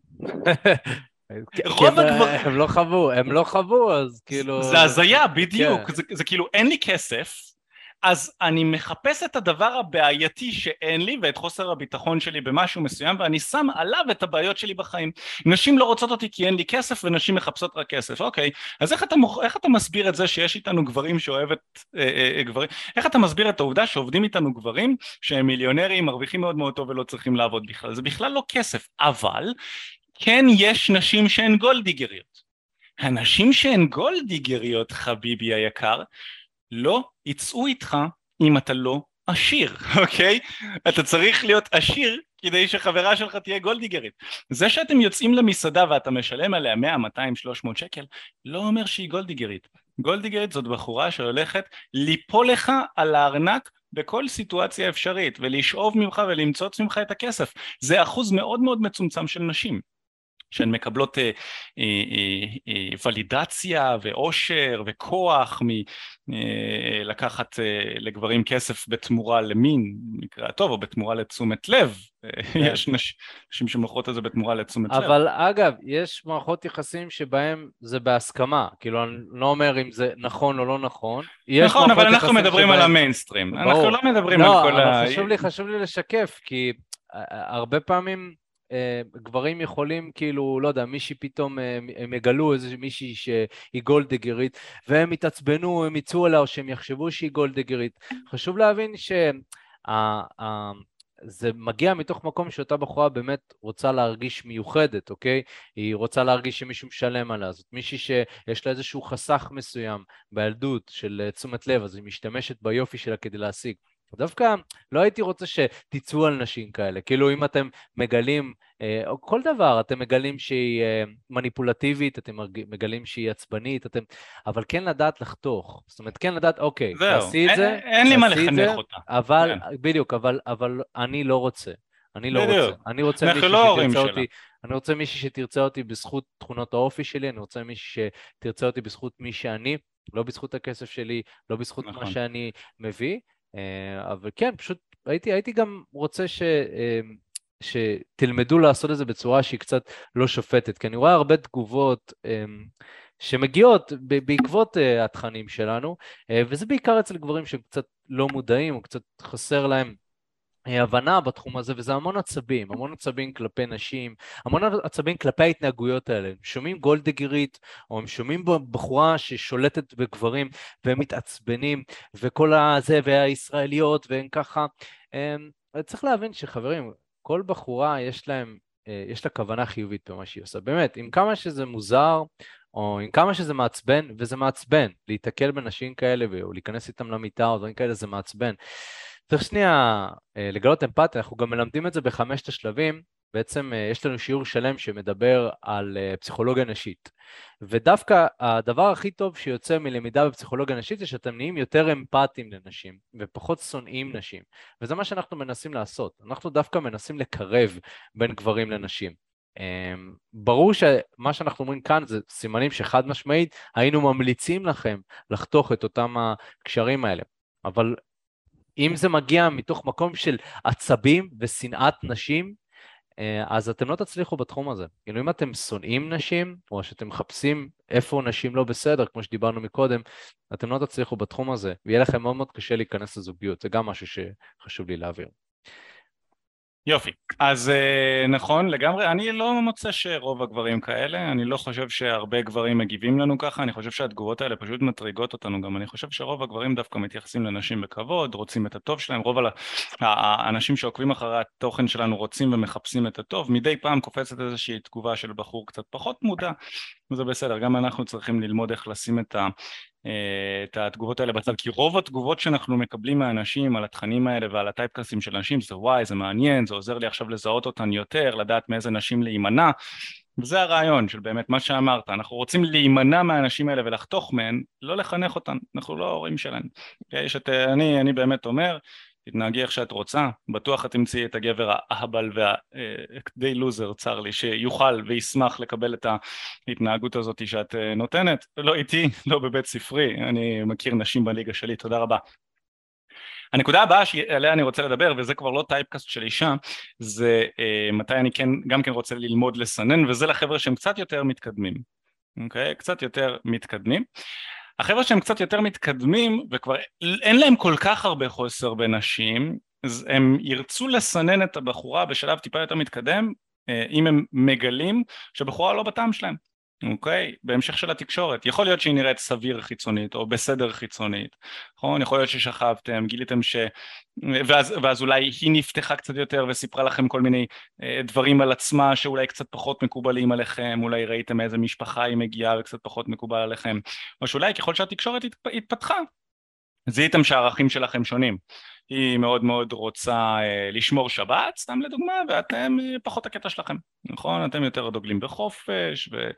רוב הגברים... הם לא חוו, הם לא חוו, אז כאילו... זה הזיה, בדיוק. זה, זה כאילו, אין לי כסף, אז אני מחפש את הדבר הבעייתי שאין לי ואת חוסר הביטחון שלי במשהו מסוים ואני שם עליו את הבעיות שלי בחיים. נשים לא רוצות אותי כי אין לי כסף ונשים מחפשות רק כסף, אוקיי, אז איך אתה, מוכ... איך אתה מסביר את זה שיש איתנו גברים שאוהבת אה, אה, אה, גברים, איך אתה מסביר את העובדה שעובדים איתנו גברים שהם מיליונרים, מרוויחים מאוד מאוד טוב ולא צריכים לעבוד בכלל, זה בכלל לא כסף, אבל כן יש נשים שהן גולדיגריות. הנשים שהן גולדיגריות חביבי היקר לא יצאו איתך אם אתה לא עשיר, *laughs* אוקיי? אתה צריך להיות עשיר כדי שחברה שלך תהיה גולדיגרית. זה שאתם יוצאים למסעדה ואתה משלם עליה 100, 200, 300 שקל, לא אומר שהיא גולדיגרית. גולדיגרית זאת בחורה שהולכת ליפול לך על הארנק בכל סיטואציה אפשרית ולשאוב ממך ולמצוץ ממך את הכסף. זה אחוז מאוד מאוד מצומצם של נשים. שהן מקבלות אה, אה, אה, אה, ולידציה ואושר וכוח מלקחת אה, אה, לגברים כסף בתמורה למין, במקרה הטוב, או בתמורה לתשומת לב. כן. *laughs* יש נשים שמוכרות את זה בתמורה לתשומת אבל לב. אבל אגב, יש מערכות יחסים שבהם זה בהסכמה. כאילו, אני לא אומר אם זה נכון או לא נכון. נכון, אבל אנחנו מדברים שבהם... על המיינסטרים. אנחנו לא מדברים לא, על כל ה... לא, אבל חשוב לי, חשוב לי לשקף, כי הרבה פעמים... אה, גברים יכולים כאילו, לא יודע, מישהי פתאום, אה, הם יגלו איזה מישהי שהיא גולדגרית, והם יתעצבנו, הם יצאו עליה, או שהם יחשבו שהיא גולדגרית. חשוב להבין שזה מגיע מתוך מקום שאותה בחורה באמת רוצה להרגיש מיוחדת, אוקיי? היא רוצה להרגיש שמישהו משלם עליה. זאת מישהי שיש לה איזשהו חסך מסוים בילדות של אה, תשומת לב, אז היא משתמשת ביופי שלה כדי להשיג. דווקא לא הייתי רוצה שתצאו על נשים כאלה. כאילו, אם אתם מגלים, אה, או כל דבר, אתם מגלים שהיא אה, מניפולטיבית, אתם מגלים שהיא עצבנית, אתם... אבל כן לדעת לחתוך. זאת אומרת, כן לדעת, אוקיי, תעשי את זה, אין, לי מה לחנך אותה. אבל, כן. בדיוק, אבל, אבל אני לא רוצה. אני לא בדיוק. רוצה. אני רוצה מישהי לא שתרצה אותי, אני רוצה מישהי שתרצה אותי בזכות תכונות האופי שלי, אני רוצה מישהי שתרצה אותי בזכות מי שאני, לא בזכות הכסף שלי, לא בזכות נכון. מה שאני מביא, אבל כן, פשוט הייתי, הייתי גם רוצה ש... אה, שתלמדו לעשות את זה בצורה שהיא קצת לא שופטת, כי אני רואה הרבה תגובות אה, שמגיעות בעקבות התכנים שלנו, וזה בעיקר אצל גברים שהם קצת לא מודעים או קצת חסר להם הבנה בתחום הזה, וזה המון עצבים, המון עצבים כלפי נשים, המון עצבים כלפי ההתנהגויות האלה. הם שומעים גולדגרית, או הם שומעים בחורה ששולטת בגברים, והם מתעצבנים, וכל הזה, והישראליות, והם ככה. הם, צריך להבין שחברים, כל בחורה יש להם, אה, יש לה כוונה חיובית במה שהיא עושה. באמת, עם כמה שזה מוזר, או עם כמה שזה מעצבן, וזה מעצבן, להיתקל בנשים כאלה, או להיכנס איתם למיטה, או דברים כאלה, זה מעצבן. צריך שנייה אה, לגלות אמפתיה, אנחנו גם מלמדים את זה בחמשת השלבים, בעצם אה, יש לנו שיעור שלם שמדבר על אה, פסיכולוגיה נשית. ודווקא הדבר הכי טוב שיוצא מלמידה בפסיכולוגיה נשית זה שאתם נהיים יותר אמפתיים לנשים ופחות שונאים נשים. וזה מה שאנחנו מנסים לעשות. אנחנו דווקא מנסים לקרב בין גברים לנשים. ברור שמה שאנחנו אומרים כאן זה סימנים שחד משמעית היינו ממליצים לכם לחתוך את אותם הקשרים האלה. אבל אם זה מגיע מתוך מקום של עצבים ושנאת נשים, אה, אז אתם לא תצליחו בתחום הזה. כאילו אם אתם שונאים נשים, או שאתם מחפשים איפה נשים לא בסדר, כמו שדיברנו מקודם, אתם לא תצליחו בתחום הזה, ויהיה לכם מאוד מאוד קשה להיכנס לזוגיות, זה גם משהו שחשוב לי להעביר. יופי, אז אה, נכון לגמרי, אני לא מוצא שרוב הגברים כאלה, אני לא חושב שהרבה גברים מגיבים לנו ככה, אני חושב שהתגובות האלה פשוט מטריגות אותנו גם, אני חושב שרוב הגברים דווקא מתייחסים לנשים בכבוד, רוצים את הטוב שלהם, רוב האנשים שעוקבים אחרי התוכן שלנו רוצים ומחפשים את הטוב, מדי פעם קופצת איזושהי תגובה של בחור קצת פחות מודע, וזה בסדר, גם אנחנו צריכים ללמוד איך לשים את ה... את התגובות האלה בצד, כי רוב התגובות שאנחנו מקבלים מהאנשים על התכנים האלה ועל הטייפקאסים של אנשים זה וואי זה מעניין, זה עוזר לי עכשיו לזהות אותן יותר, לדעת מאיזה נשים להימנע וזה הרעיון של באמת מה שאמרת, אנחנו רוצים להימנע מהאנשים האלה ולחתוך מהן, לא לחנך אותן, אנחנו לא ההורים שלהם. Okay, שאת, אני, אני באמת אומר, תתנהגי איך שאת רוצה, בטוח את תמצאי את הגבר האהבל והדי לוזר, צר לי, שיוכל וישמח לקבל את ההתנהגות הזאת שאת אה, נותנת, לא איתי, *laughs* לא בבית ספרי, אני מכיר נשים בליגה שלי, תודה רבה. הנקודה הבאה שעליה אני רוצה לדבר, וזה כבר לא טייפקאסט של אישה, זה אה, מתי אני כן, גם כן רוצה ללמוד לסנן, וזה לחבר'ה שהם קצת יותר מתקדמים, אוקיי? קצת יותר מתקדמים. החבר'ה שהם קצת יותר מתקדמים וכבר אין להם כל כך הרבה חוסר בנשים אז הם ירצו לסנן את הבחורה בשלב טיפה יותר מתקדם אה, אם הם מגלים שהבחורה לא בטעם שלהם אוקיי? בהמשך של התקשורת. יכול להיות שהיא נראית סביר חיצונית או בסדר חיצונית, נכון? יכול להיות ששכבתם, גיליתם ש... ואז, ואז אולי היא נפתחה קצת יותר וסיפרה לכם כל מיני אה, דברים על עצמה שאולי קצת פחות מקובלים עליכם, אולי ראיתם איזה משפחה היא מגיעה וקצת פחות מקובל עליכם, או שאולי ככל שהתקשורת התפתחה, זיהיתם שהערכים שלכם שונים. היא מאוד מאוד רוצה אה, לשמור שבת, סתם לדוגמה, ואתם אה, פחות הקטע שלכם, נכון? אתם יותר דוגלים בחופש ו...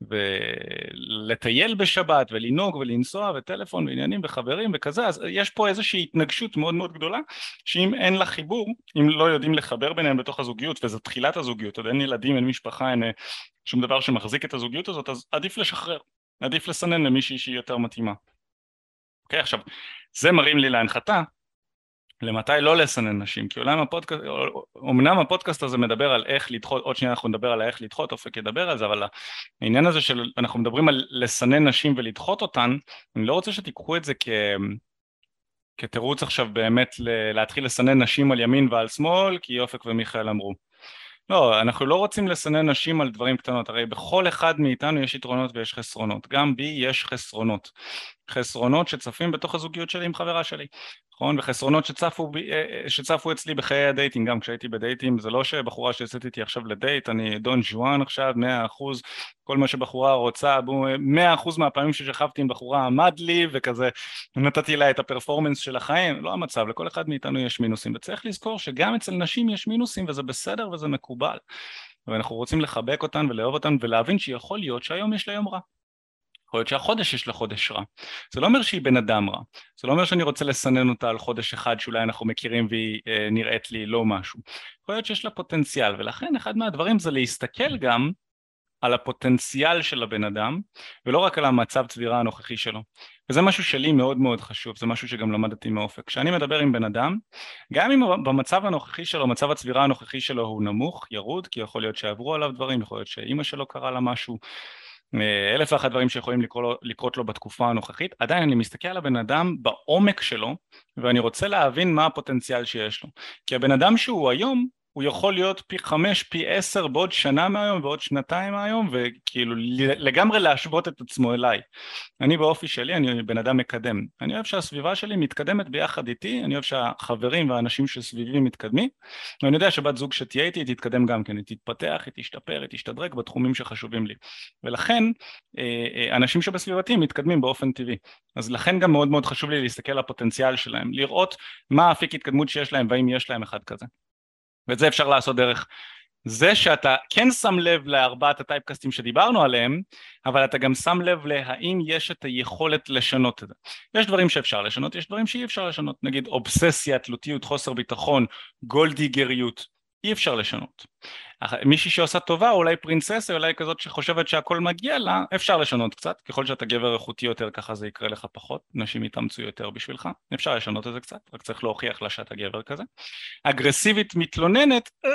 ולטייל בשבת ולנהוג ולנסוע וטלפון ועניינים וחברים וכזה אז יש פה איזושהי התנגשות מאוד מאוד גדולה שאם אין לה חיבור אם לא יודעים לחבר ביניהם בתוך הזוגיות וזו תחילת הזוגיות עוד אין ילדים אין משפחה אין אה, שום דבר שמחזיק את הזוגיות הזאת אז עדיף לשחרר עדיף לסנן למישהי שהיא יותר מתאימה. אוקיי עכשיו זה מרים לי להנחתה למתי לא לסנן נשים, כי אולי הפודקאסט, אמנם הפודקאסט הזה מדבר על איך לדחות, עוד שנייה אנחנו נדבר על איך לדחות, אופק ידבר על זה, אבל העניין הזה של אנחנו מדברים על לסנן נשים ולדחות אותן, אני לא רוצה שתיקחו את זה כ... כתירוץ עכשיו באמת להתחיל לסנן נשים על ימין ועל שמאל, כי אופק ומיכאל אמרו. לא, אנחנו לא רוצים לסנן נשים על דברים קטנות, הרי בכל אחד מאיתנו יש יתרונות ויש חסרונות, גם בי יש חסרונות, חסרונות שצפים בתוך הזוגיות שלי עם חברה שלי, נכון? וחסרונות שצפו, אה, אה, שצפו אצלי בחיי ה dating, גם כשהייתי בדייטים, זה לא שבחורה שיוצאת איתי עכשיו לדייט, אני דון ז'ואן עכשיו, מאה אחוז, כל מה שבחורה רוצה, מאה אחוז מהפעמים ששכבתי עם בחורה עמד לי וכזה נתתי לה את ה performance של החיים, לא המצב, לכל אחד מאיתנו יש מינוסים, וצריך לזכור שגם אצל נשים יש מינוסים וזה בסדר וזה מקובל, ואנחנו רוצים לחבק אותן ולאהוב אותן ולהבין שיכול להיות שהיום יש לה יום רע. יכול להיות שהחודש יש לה חודש רע. זה לא אומר שהיא בן אדם רע, זה לא אומר שאני רוצה לסנן אותה על חודש אחד שאולי אנחנו מכירים והיא אה, נראית לי לא משהו. יכול להיות שיש לה פוטנציאל, ולכן אחד מהדברים זה להסתכל גם על הפוטנציאל של הבן אדם, ולא רק על המצב צבירה הנוכחי שלו. וזה משהו שלי מאוד מאוד חשוב, זה משהו שגם למדתי מאופק. כשאני מדבר עם בן אדם, גם אם במצב הנוכחי שלו, מצב הצבירה הנוכחי שלו הוא נמוך, ירוד, כי יכול להיות שעברו עליו דברים, יכול להיות שאימא שלו קרה לה משהו, אלף ואחת דברים שיכולים לקרות לקרות לו בתקופה הנוכחית, עדיין אני מסתכל על הבן אדם בעומק שלו ואני רוצה להבין מה הפוטנציאל שיש לו. כי הבן אדם שהוא היום הוא יכול להיות פי חמש, פי עשר בעוד שנה מהיום ועוד שנתיים מהיום וכאילו לגמרי להשוות את עצמו אליי. אני באופי שלי, אני בן אדם מקדם. אני אוהב שהסביבה שלי מתקדמת ביחד איתי, אני אוהב שהחברים והאנשים שסביבי מתקדמים ואני יודע שבת זוג שתהיה איתי היא תתקדם גם כן, היא תתפתח, היא תשתפר, היא תשתדרג בתחומים שחשובים לי. ולכן אה, אה, אנשים שבסביבתי מתקדמים באופן טבעי. אז לכן גם מאוד מאוד חשוב לי להסתכל על הפוטנציאל שלהם, לראות מה האפיק התקדמות שיש להם והאם יש להם אחד כזה. ואת זה אפשר לעשות דרך זה שאתה כן שם לב לארבעת הטייפקאסטים שדיברנו עליהם, אבל אתה גם שם לב להאם יש את היכולת לשנות את זה. יש דברים שאפשר לשנות, יש דברים שאי אפשר לשנות, נגיד אובססיה, תלותיות, חוסר ביטחון, גולדיגריות, אי אפשר לשנות. מישהי שעושה טובה, אולי פרינססה, אולי כזאת שחושבת שהכל מגיע לה, אפשר לשנות קצת, ככל שאתה גבר איכותי יותר ככה זה יקרה לך פחות, נשים יתאמצו יותר בשבילך, אפשר לשנות את זה קצת, רק צריך להוכיח לה שאתה גבר כזה. אגרסיבית מתלוננת, אה,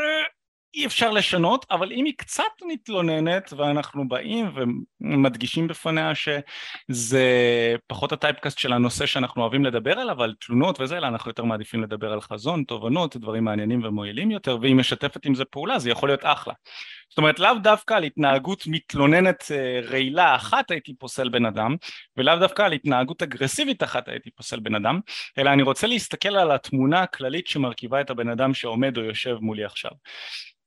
אי אפשר לשנות, אבל אם היא קצת מתלוננת ואנחנו באים ומדגישים בפניה שזה פחות הטייפקאסט של הנושא שאנחנו אוהבים לדבר עליו, על תלונות וזה, אלא אנחנו יותר מעדיפים לדבר על חזון, תובנות, דברים מעניינים ומועילים יותר, והיא משתפת עם זה פעולה, זה יכול להיות אחלה. זאת אומרת, לאו דווקא על התנהגות מתלוננת אה, רעילה אחת הייתי פוסל בן אדם, ולאו דווקא על התנהגות אגרסיבית אחת הייתי פוסל בן אדם, אלא אני רוצה להסתכל על התמונה הכללית שמרכיבה את הבן אדם שעומד או יושב מולי עכשיו.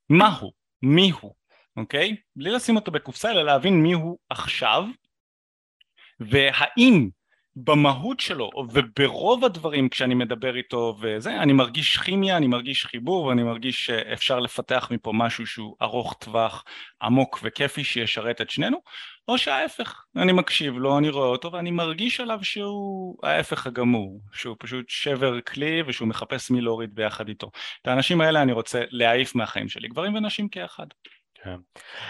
מהו, מי הוא, אוקיי? בלי לשים אותו בקופסה אלא להבין מי הוא עכשיו והאם במהות שלו וברוב הדברים כשאני מדבר איתו וזה אני מרגיש כימיה, אני מרגיש חיבור ואני מרגיש שאפשר לפתח מפה משהו שהוא ארוך טווח, עמוק וכיפי שישרת את שנינו או שההפך, אני מקשיב לו, אני רואה אותו ואני מרגיש עליו שהוא ההפך הגמור, שהוא פשוט שבר כלי ושהוא מחפש מי להוריד ביחד איתו. את האנשים האלה אני רוצה להעיף מהחיים שלי, גברים ונשים כאחד. כן.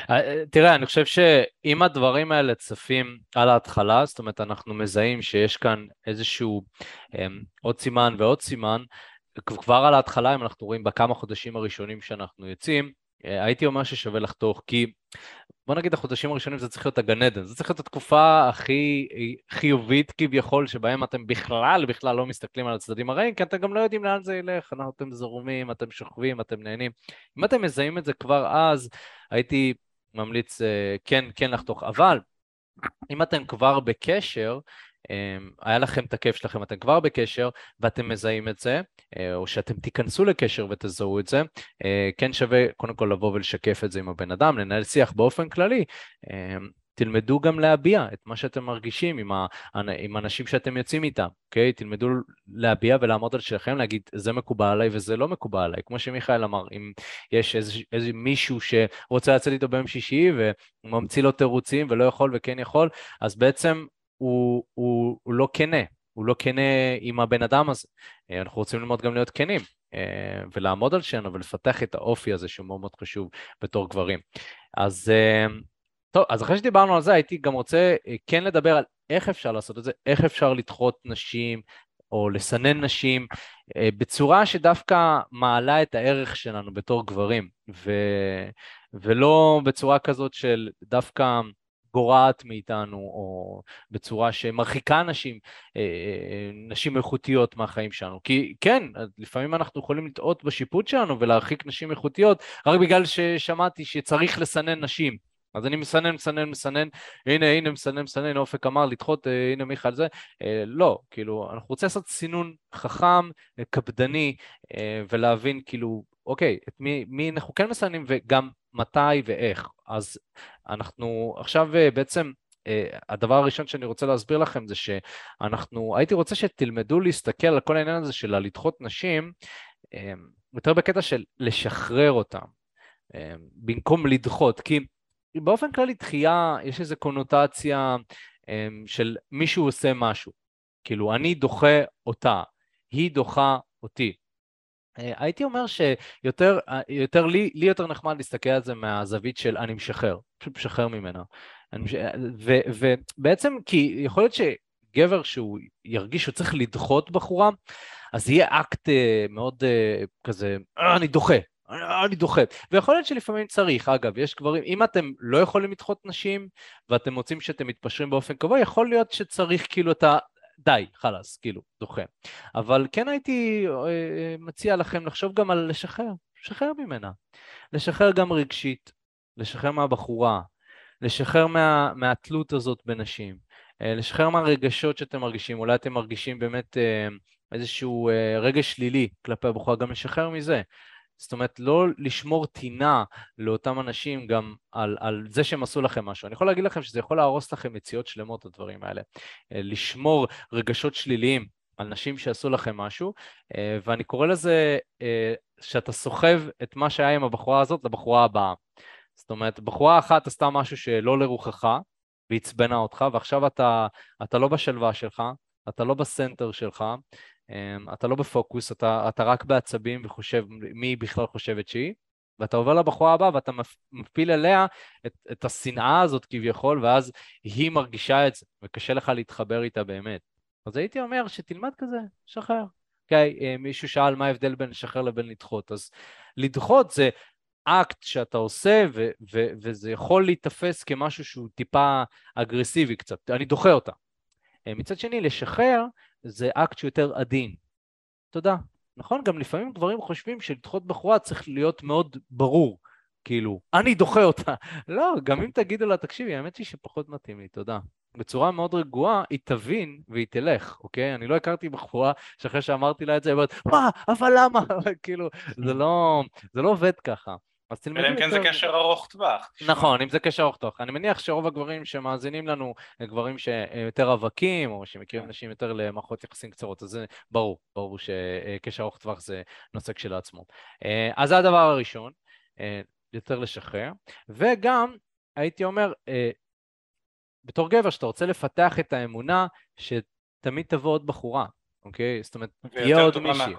אה, תראה, אני חושב שאם הדברים האלה צפים על ההתחלה, זאת אומרת, אנחנו מזהים שיש כאן איזשהו עוד סימן ועוד סימן, כבר על ההתחלה, אם אנחנו רואים בכמה חודשים הראשונים שאנחנו יוצאים, הייתי אומר ששווה לחתוך, כי בוא נגיד החודשים הראשונים זה צריך להיות הגן עדן, זה צריך להיות התקופה הכי חיובית כביכול, שבהם אתם בכלל בכלל לא מסתכלים על הצדדים הרעים, כי אתם גם לא יודעים לאן זה ילך, אתם זרומים, אתם שוכבים, אתם נהנים. אם אתם מזהים את זה כבר אז, הייתי ממליץ אה, כן, כן לחתוך, אבל אם אתם כבר בקשר, היה לכם את הכיף שלכם, אתם כבר בקשר ואתם מזהים את זה, אה, או שאתם תיכנסו לקשר ותזהו את זה, אה, כן שווה קודם כל לבוא ולשקף את זה עם הבן אדם, לנהל שיח באופן כללי. אמ, תלמדו גם להביע את מה שאתם מרגישים עם, ה, עם אנשים שאתם יוצאים איתם, אוקיי? תלמדו להביע ולעמוד על שלכם, להגיד זה מקובל עליי וזה לא מקובל עליי. כמו שמיכאל אמר, אם יש איזה, איזה מישהו שרוצה לצאת איתו ביום שישי וממציא לו תירוצים ולא יכול וכן יכול, אז בעצם הוא, הוא, הוא לא כנה, הוא לא כנה עם הבן אדם הזה. אה, אנחנו רוצים ללמוד גם להיות כנים, אה, ולעמוד על שלנו ולפתח את האופי הזה שהוא מאוד מאוד חשוב בתור גברים. אז אה, טוב, אז אחרי שדיברנו על זה, הייתי גם רוצה כן לדבר על איך אפשר לעשות את זה, איך אפשר לדחות נשים או לסנן נשים בצורה שדווקא מעלה את הערך שלנו בתור גברים, ו... ולא בצורה כזאת של דווקא גורעת מאיתנו, או בצורה שמרחיקה נשים, אה, אה, נשים איכותיות מהחיים שלנו. כי כן, לפעמים אנחנו יכולים לטעות בשיפוט שלנו ולהרחיק נשים איכותיות, רק בגלל ששמעתי שצריך לסנן נשים. אז אני מסנן, מסנן, מסנן, הנה, הנה, מסנן, מסנן, אופק אמר לדחות, אה, הנה מיכאל זה. לא, כאילו, אנחנו רוצים לעשות סינון חכם, קפדני, ולהבין, כאילו, אוקיי, את מי, מי אנחנו כן מסננים וגם מתי ואיך. אז אנחנו עכשיו אה, בעצם, אה, הדבר הראשון שאני רוצה להסביר לכם זה שאנחנו, הייתי רוצה שתלמדו להסתכל על כל העניין הזה של הלדחות נשים, אה, יותר בקטע של לשחרר אותם, במקום לדחות, כי באופן כללי דחייה, יש איזו קונוטציה של מישהו עושה משהו, כאילו אני דוחה אותה, היא דוחה אותי. אה, הייתי אומר שיותר יותר, לי, לי יותר נחמד להסתכל על זה מהזווית של אני משחרר, פשוט משחרר ממנה. ו, ובעצם כי יכול להיות שגבר שהוא ירגיש שהוא צריך לדחות בחורה, אז יהיה אקט אה, מאוד אה, כזה, אני דוחה, אני דוחה. ויכול להיות שלפעמים צריך, אגב, יש גברים, אם אתם לא יכולים לדחות נשים ואתם מוצאים שאתם מתפשרים באופן קבוע, יכול להיות שצריך כאילו את ה... די, חלאס, כאילו, דוחה. אבל כן הייתי אה, אה, מציע לכם לחשוב גם על לשחרר, לשחרר ממנה. לשחרר גם רגשית, לשחרר מהבחורה, לשחרר מה, מהתלות הזאת בנשים, אה, לשחרר מהרגשות שאתם מרגישים, אולי אתם מרגישים באמת איזשהו רגש שלילי כלפי הבחורה, גם לשחרר מזה. זאת אומרת, לא לשמור טינה לאותם אנשים גם על, על זה שהם עשו לכם משהו. אני יכול להגיד לכם שזה יכול להרוס לכם מציאות שלמות, הדברים האלה. אה, לשמור רגשות שליליים על נשים שעשו לכם משהו, אה, ואני קורא לזה אה, שאתה סוחב את מה שהיה עם הבחורה הזאת לבחורה הבאה. זאת אומרת, בחורה אחת עשתה משהו שלא לרוחך, ועצבנה אותך, ועכשיו אתה, אתה לא בשלווה שלך, אתה לא בסנטר שלך, אתה לא בפוקוס, אתה, אתה רק בעצבים וחושב מי בכלל חושבת שהיא, ואתה עובר לבחורה הבאה ואתה מפיל עליה את, את השנאה הזאת כביכול, ואז היא מרגישה את זה, וקשה לך להתחבר איתה באמת. אז הייתי אומר שתלמד כזה, שחרר. אוקיי, okay, מישהו שאל מה ההבדל בין לשחרר לבין לדחות, אז לדחות זה אקט שאתה עושה, ו- ו- וזה יכול להיתפס כמשהו שהוא טיפה אגרסיבי קצת, אני דוחה אותה. אה, מצד שני, לשחרר זה אקט שיותר עדין. תודה. נכון? גם לפעמים גברים חושבים שלדחות בחורה צריך להיות מאוד ברור. כאילו, אני דוחה אותה. *laughs* לא, גם אם תגידו לה, תקשיבי, האמת היא שפחות מתאים לי, תודה. בצורה מאוד רגועה, היא תבין והיא תלך, אוקיי? אני לא הכרתי בחורה שאחרי שאמרתי לה את זה, היא אומרת, מה, אבל למה? *laughs* כאילו, זה לא, זה לא עובד ככה. אז תלמדו יותר... אלא אם כן זה קשר ארוך טווח. נכון, אם זה קשר ארוך טווח. אני מניח שרוב הגברים שמאזינים לנו גברים שיותר רווקים, או שמכירים כן. נשים יותר למערכות יחסים קצרות, אז זה ברור, ברור שקשר ארוך טווח זה נושא כשלעצמו. אה, אז זה הדבר הראשון, אה, יותר לשחרר, וגם הייתי אומר, אה, בתור גבר, שאתה רוצה לפתח את האמונה שתמיד תבוא עוד בחורה, אוקיי? זאת אומרת, תהיה עוד מישהי.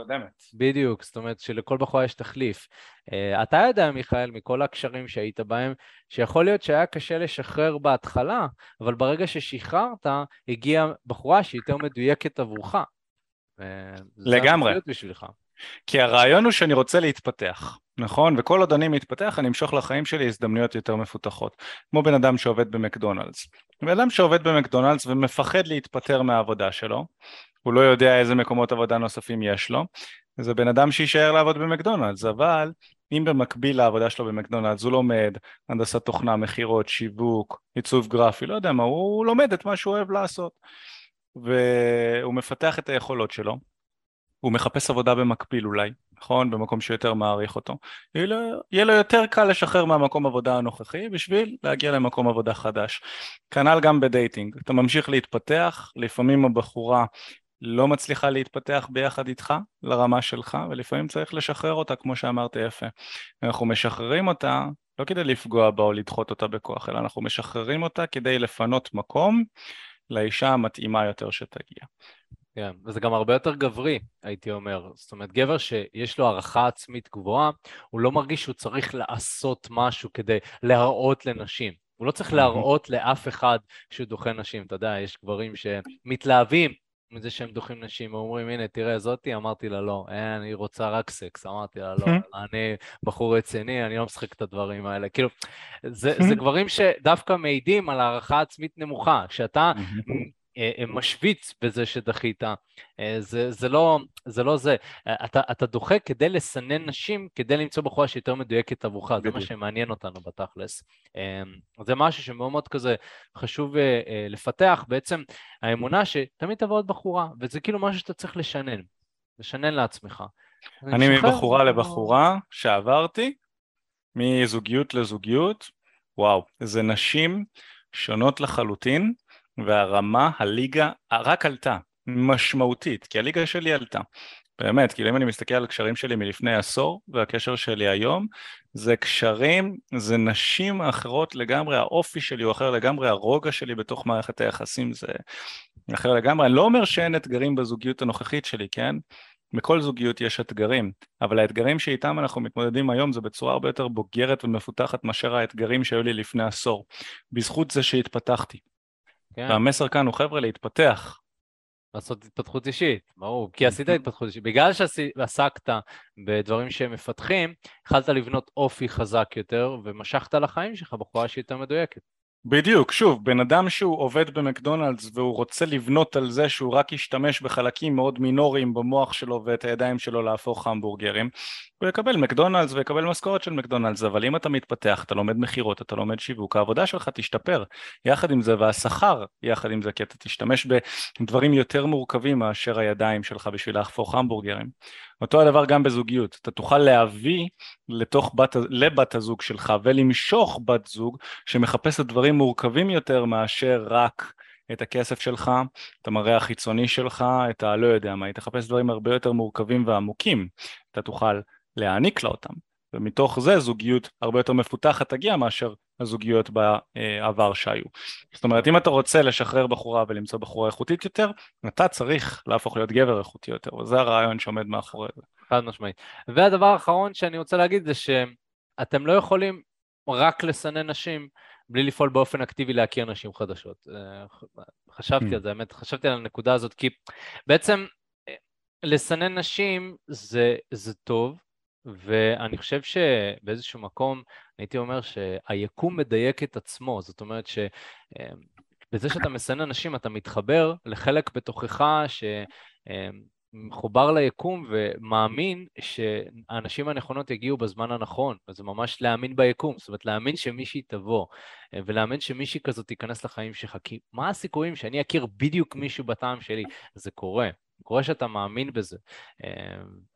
בדיוק, זאת אומרת שלכל בחורה יש תחליף. Uh, אתה יודע, מיכאל, מכל הקשרים שהיית בהם, שיכול להיות שהיה קשה לשחרר בהתחלה, אבל ברגע ששחררת, הגיעה בחורה שהיא יותר מדויקת עבורך. לגמרי. בשבילך. כי הרעיון הוא שאני רוצה להתפתח, נכון? וכל עוד אני מתפתח אני אמשוך לחיים שלי הזדמנויות יותר מפותחות, כמו בן אדם שעובד במקדונלדס. בן אדם שעובד במקדונלדס ומפחד להתפטר מהעבודה שלו, הוא לא יודע איזה מקומות עבודה נוספים יש לו, זה בן אדם שיישאר לעבוד במקדונלדס, אבל אם במקביל לעבודה שלו במקדונלדס הוא לומד הנדסת תוכנה, מכירות, שיווק, עיצוב גרפי, לא יודע מה, הוא לומד את מה שהוא אוהב לעשות והוא מפתח את היכולות שלו הוא מחפש עבודה במקביל אולי, נכון? במקום שיותר מעריך אותו. יהיה לו, יותר קל לשחרר מהמקום עבודה הנוכחי בשביל להגיע למקום עבודה חדש. כנ"ל גם בדייטינג, אתה ממשיך להתפתח, לפעמים הבחורה לא מצליחה להתפתח ביחד איתך לרמה שלך ולפעמים צריך לשחרר אותה כמו שאמרת יפה. אנחנו משחררים אותה לא כדי לפגוע בה או לדחות אותה בכוח אלא אנחנו משחררים אותה כדי לפנות מקום לאישה המתאימה יותר שתגיע. כן, וזה גם הרבה יותר גברי, הייתי אומר. זאת אומרת, גבר שיש לו הערכה עצמית גבוהה, הוא לא מרגיש שהוא צריך לעשות משהו כדי להראות לנשים. הוא לא צריך להראות לאף אחד שהוא דוחה נשים. אתה יודע, יש גברים שמתלהבים מזה שהם דוחים נשים, ואומרים, הנה, תראה, זאתי, אמרתי לה לא, אין, אני רוצה רק סקס, אמרתי לה לא, אני בחור רציני, אני לא משחק את הדברים האלה. כאילו, זה, זה גברים שדווקא מעידים על הערכה עצמית נמוכה, שאתה אה, אה, משוויץ בזה שדחית, אה, זה, זה, לא, זה לא זה. אתה, אתה דוחה כדי לסנן נשים, כדי למצוא בחורה שיותר מדויקת עבורך, זה מה שמעניין אותנו בתכלס. זה משהו שמאוד מאוד כזה חשוב לפתח, בעצם האמונה שתמיד תבוא עוד בחורה, וזה כאילו משהו שאתה צריך לשנן, לשנן לעצמך. אני מבחורה לבחורה שעברתי, מזוגיות לזוגיות, וואו, זה נשים שונות לחלוטין, והרמה, הליגה, רק עלתה, משמעותית, כי הליגה שלי עלתה. באמת, כאילו אם אני מסתכל על הקשרים שלי מלפני עשור והקשר שלי היום, זה קשרים, זה נשים אחרות לגמרי, האופי שלי הוא אחר לגמרי, הרוגע שלי בתוך מערכת היחסים זה אחר לגמרי. אני לא אומר שאין אתגרים בזוגיות הנוכחית שלי, כן? בכל זוגיות יש אתגרים, אבל האתגרים שאיתם אנחנו מתמודדים היום זה בצורה הרבה יותר בוגרת ומפותחת מאשר האתגרים שהיו לי לפני עשור, בזכות זה שהתפתחתי. כן. והמסר כאן הוא חבר'ה להתפתח. לעשות התפתחות אישית, ברור, כי עשית התפתחות אישית. בגלל שעסקת בדברים שהם מפתחים, יכלת לבנות אופי חזק יותר, ומשכת לחיים שלך בחורה שהיא יותר מדויקת. בדיוק, שוב, בן אדם שהוא עובד במקדונלדס והוא רוצה לבנות על זה שהוא רק ישתמש בחלקים מאוד מינוריים במוח שלו ואת הידיים שלו להפוך המבורגרים, הוא יקבל מקדונלדס ויקבל משכורת של מקדונלדס, אבל אם אתה מתפתח, אתה לומד מכירות, אתה לומד שיווק, העבודה שלך תשתפר. יחד עם זה והשכר יחד עם זה, כי אתה תשתמש בדברים יותר מורכבים מאשר הידיים שלך בשביל להפוך המבורגרים. אותו הדבר גם בזוגיות, אתה תוכל להביא לתוך בת, לבת הזוג שלך ולמשוך בת זוג שמחפשת דברים מורכבים יותר מאשר רק את הכסף שלך, את המראה החיצוני שלך, את הלא יודע מה, היא תחפש דברים הרבה יותר מורכבים ועמוקים, אתה תוכל להעניק לה אותם, ומתוך זה זוגיות הרבה יותר מפותחת תגיע מאשר הזוגיות בעבר שהיו. זאת אומרת אם אתה רוצה לשחרר בחורה ולמצוא בחורה איכותית יותר, אתה צריך להפוך להיות גבר איכותי יותר, וזה הרעיון שעומד מאחורי זה. חד משמעית. והדבר האחרון שאני רוצה להגיד זה שאתם לא יכולים רק לסנן נשים בלי לפעול באופן אקטיבי להכיר נשים חדשות. אה, חשבתי על זה, האמת, חשבתי על הנקודה הזאת, כי בעצם אה, לסנן נשים זה, זה טוב, ואני חושב שבאיזשהו מקום הייתי אומר שהיקום מדייק את עצמו, זאת אומרת שבזה שאתה מסנן אנשים אתה מתחבר לחלק בתוכך שמחובר ליקום ומאמין שהאנשים הנכונות יגיעו בזמן הנכון, וזה ממש להאמין ביקום, זאת אומרת להאמין שמישהי תבוא ולהאמין שמישהי כזאת תיכנס לחיים שלך, כי מה הסיכויים שאני אכיר בדיוק מישהו בטעם שלי? זה קורה. קורה שאתה מאמין בזה. אמ,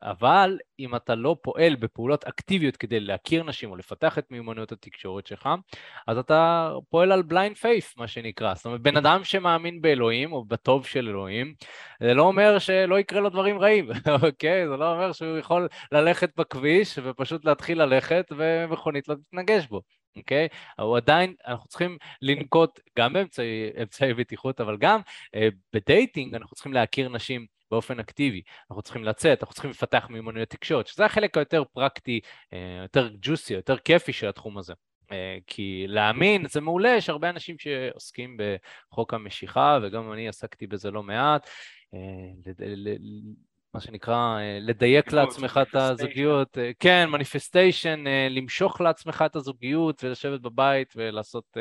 אבל אם אתה לא פועל בפעולות אקטיביות כדי להכיר נשים או לפתח את מיומנויות התקשורת שלך, אז אתה פועל על בליינד פייף, מה שנקרא. זאת אומרת, בן אדם שמאמין באלוהים או בטוב של אלוהים, זה לא אומר שלא יקרה לו דברים רעים, *laughs* אוקיי? זה לא אומר שהוא יכול ללכת בכביש ופשוט להתחיל ללכת ומכונית לא תתנגש בו. אוקיי? Okay? הוא עדיין, אנחנו צריכים לנקוט גם באמצעי בטיחות, אבל גם uh, בדייטינג אנחנו צריכים להכיר נשים באופן אקטיבי. אנחנו צריכים לצאת, אנחנו צריכים לפתח מיומנויות תקשורת, שזה החלק היותר פרקטי, יותר ג'וסי, יותר כיפי של התחום הזה. כי להאמין זה מעולה, יש הרבה אנשים שעוסקים בחוק המשיכה, וגם אני עסקתי בזה לא מעט. מה שנקרא, אה, לדייק לעצמך את הזוגיות, אה, כן, מניפסטיישן, אה, למשוך לעצמך את הזוגיות ולשבת בבית ולעשות,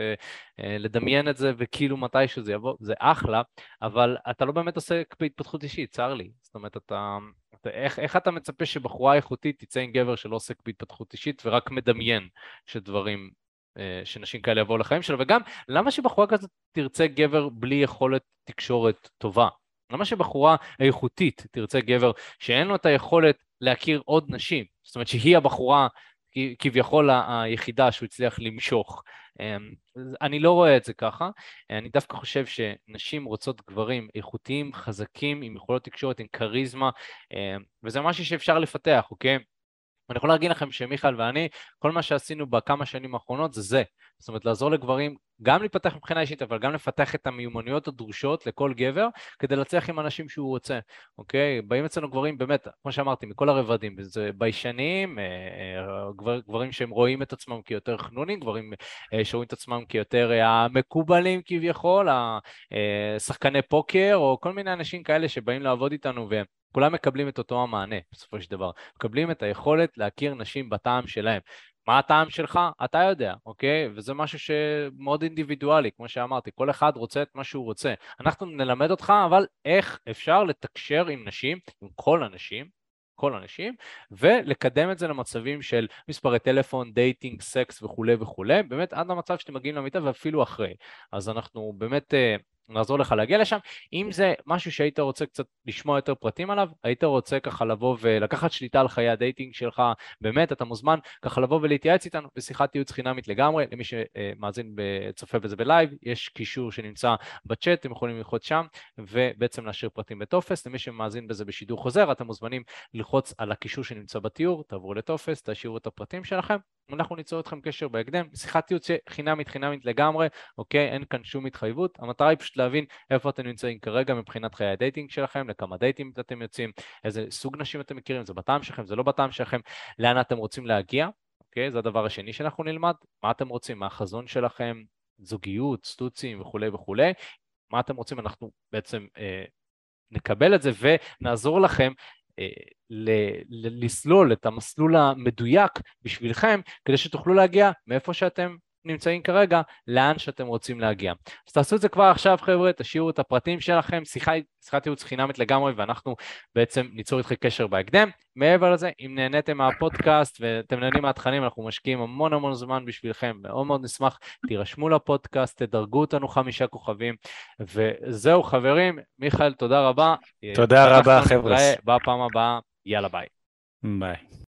לדמיין את זה וכאילו מתי שזה יבוא, זה אחלה, אבל אתה לא באמת עוסק בהתפתחות אישית, צר לי. זאת אומרת, אתה, אתה איך, איך אתה מצפה שבחורה איכותית תצא עם גבר שלא עוסק בהתפתחות אישית ורק מדמיין שדברים שנשים כאלה יבואו לחיים שלו, וגם למה שבחורה כזאת תרצה גבר בלי יכולת תקשורת טובה? למה שבחורה איכותית תרצה גבר שאין לו את היכולת להכיר עוד נשים, זאת אומרת שהיא הבחורה כביכול היחידה שהוא הצליח למשוך. אמ, אני לא רואה את זה ככה, אני דווקא חושב שנשים רוצות גברים איכותיים, חזקים, עם יכולות תקשורת, עם כריזמה, אמ, וזה משהו שאפשר לפתח, אוקיי? אני יכול להגיד לכם שמיכאל ואני, כל מה שעשינו בכמה שנים האחרונות זה זה. זאת אומרת, לעזור לגברים גם להיפתח מבחינה אישית, אבל גם לפתח את המיומנויות הדרושות לכל גבר, כדי להצליח עם אנשים שהוא רוצה, אוקיי? באים אצלנו גברים, באמת, כמו שאמרתי, מכל הרבדים, זה ביישנים, אה, אה, גבר, גברים שהם רואים את עצמם כיותר חנונים, גברים אה, שרואים את עצמם כיותר המקובלים כביכול, השחקני פוקר, או כל מיני אנשים כאלה שבאים לעבוד איתנו, והם כולם מקבלים את אותו המענה בסופו של דבר. מקבלים את היכולת להכיר נשים בטעם שלהם. מה הטעם שלך? אתה יודע, אוקיי? וזה משהו שמאוד אינדיבידואלי, כמו שאמרתי, כל אחד רוצה את מה שהוא רוצה. אנחנו נלמד אותך, אבל איך אפשר לתקשר עם נשים, עם כל הנשים, כל הנשים, ולקדם את זה למצבים של מספרי טלפון, dating, סקס וכולי וכולי, באמת עד למצב שאתם מגיעים למיטה ואפילו אחרי. אז אנחנו באמת אה, נעזור לך להגיע לשם. אם זה משהו שהיית רוצה קצת לשמוע יותר פרטים עליו, היית רוצה ככה לבוא ולקחת שליטה על חיי ה dating שלך, באמת, אתה מוזמן ככה לבוא ולהתייעץ איתנו בשיחת ייעוץ חינמית לגמרי, למי שמאזין, צופה בזה בלייב, יש קישור שנמצא בצ'אט, אתם יכולים ללחוץ שם, ובעצם להשאיר פרטים בטופס. למי שמאזין בזה בשידור חוזר, אתם מוזמנים ללחוץ על הקישור שנמצא בתיאור, תעברו לטופס, תשאירו את הפרטים שלכם, אנחנו ניצור איתכם קשר בהקדם. שיחת ייעוץ חינמית חינמית לגמרי, אוקיי? אין כאן שום התחייבות. המטרה היא פשוט להבין איפה אתם נמצאים כרגע מבחינת חיי ה dating שלכם, לכמה דייטים אתם יוצאים, איזה סוג נשים אתם מכירים, זה בטעם שלכם, זה לא בטעם שלכם, לאן אתם רוצים להגיע, אוקיי? זה הדבר השני שאנחנו נלמד, מה אתם רוצים, מה החזון שלכם, זוגיות, סטוצים וכולי וכולי, מה אתם רוצים, אנחנו בעצם אה, נקבל את זה ונעזור לכם אה, לסלול את המסלול המדויק בשבילכם, כדי שתוכלו להגיע מאיפה שאתם נמצאים כרגע, לאן שאתם רוצים להגיע. אז תעשו את זה כבר עכשיו חבר'ה, תשאירו את הפרטים שלכם, שיחה, שיחת ייעוץ חינמית לגמרי ואנחנו בעצם ניצור איתכם קשר בהקדם. מעבר לזה, אם נהניתם מהפודקאסט ואתם נהנים מהתכנים, אנחנו משקיעים המון המון זמן בשבילכם, מאוד מאוד נשמח, תירשמו לפודקאסט, תדרגו אותנו חמישה כוכבים, וזהו חברים, מיכאל, תודה רבה. תודה רבה חבר'ה. בפעם הבאה, יאללה ביי. ביי.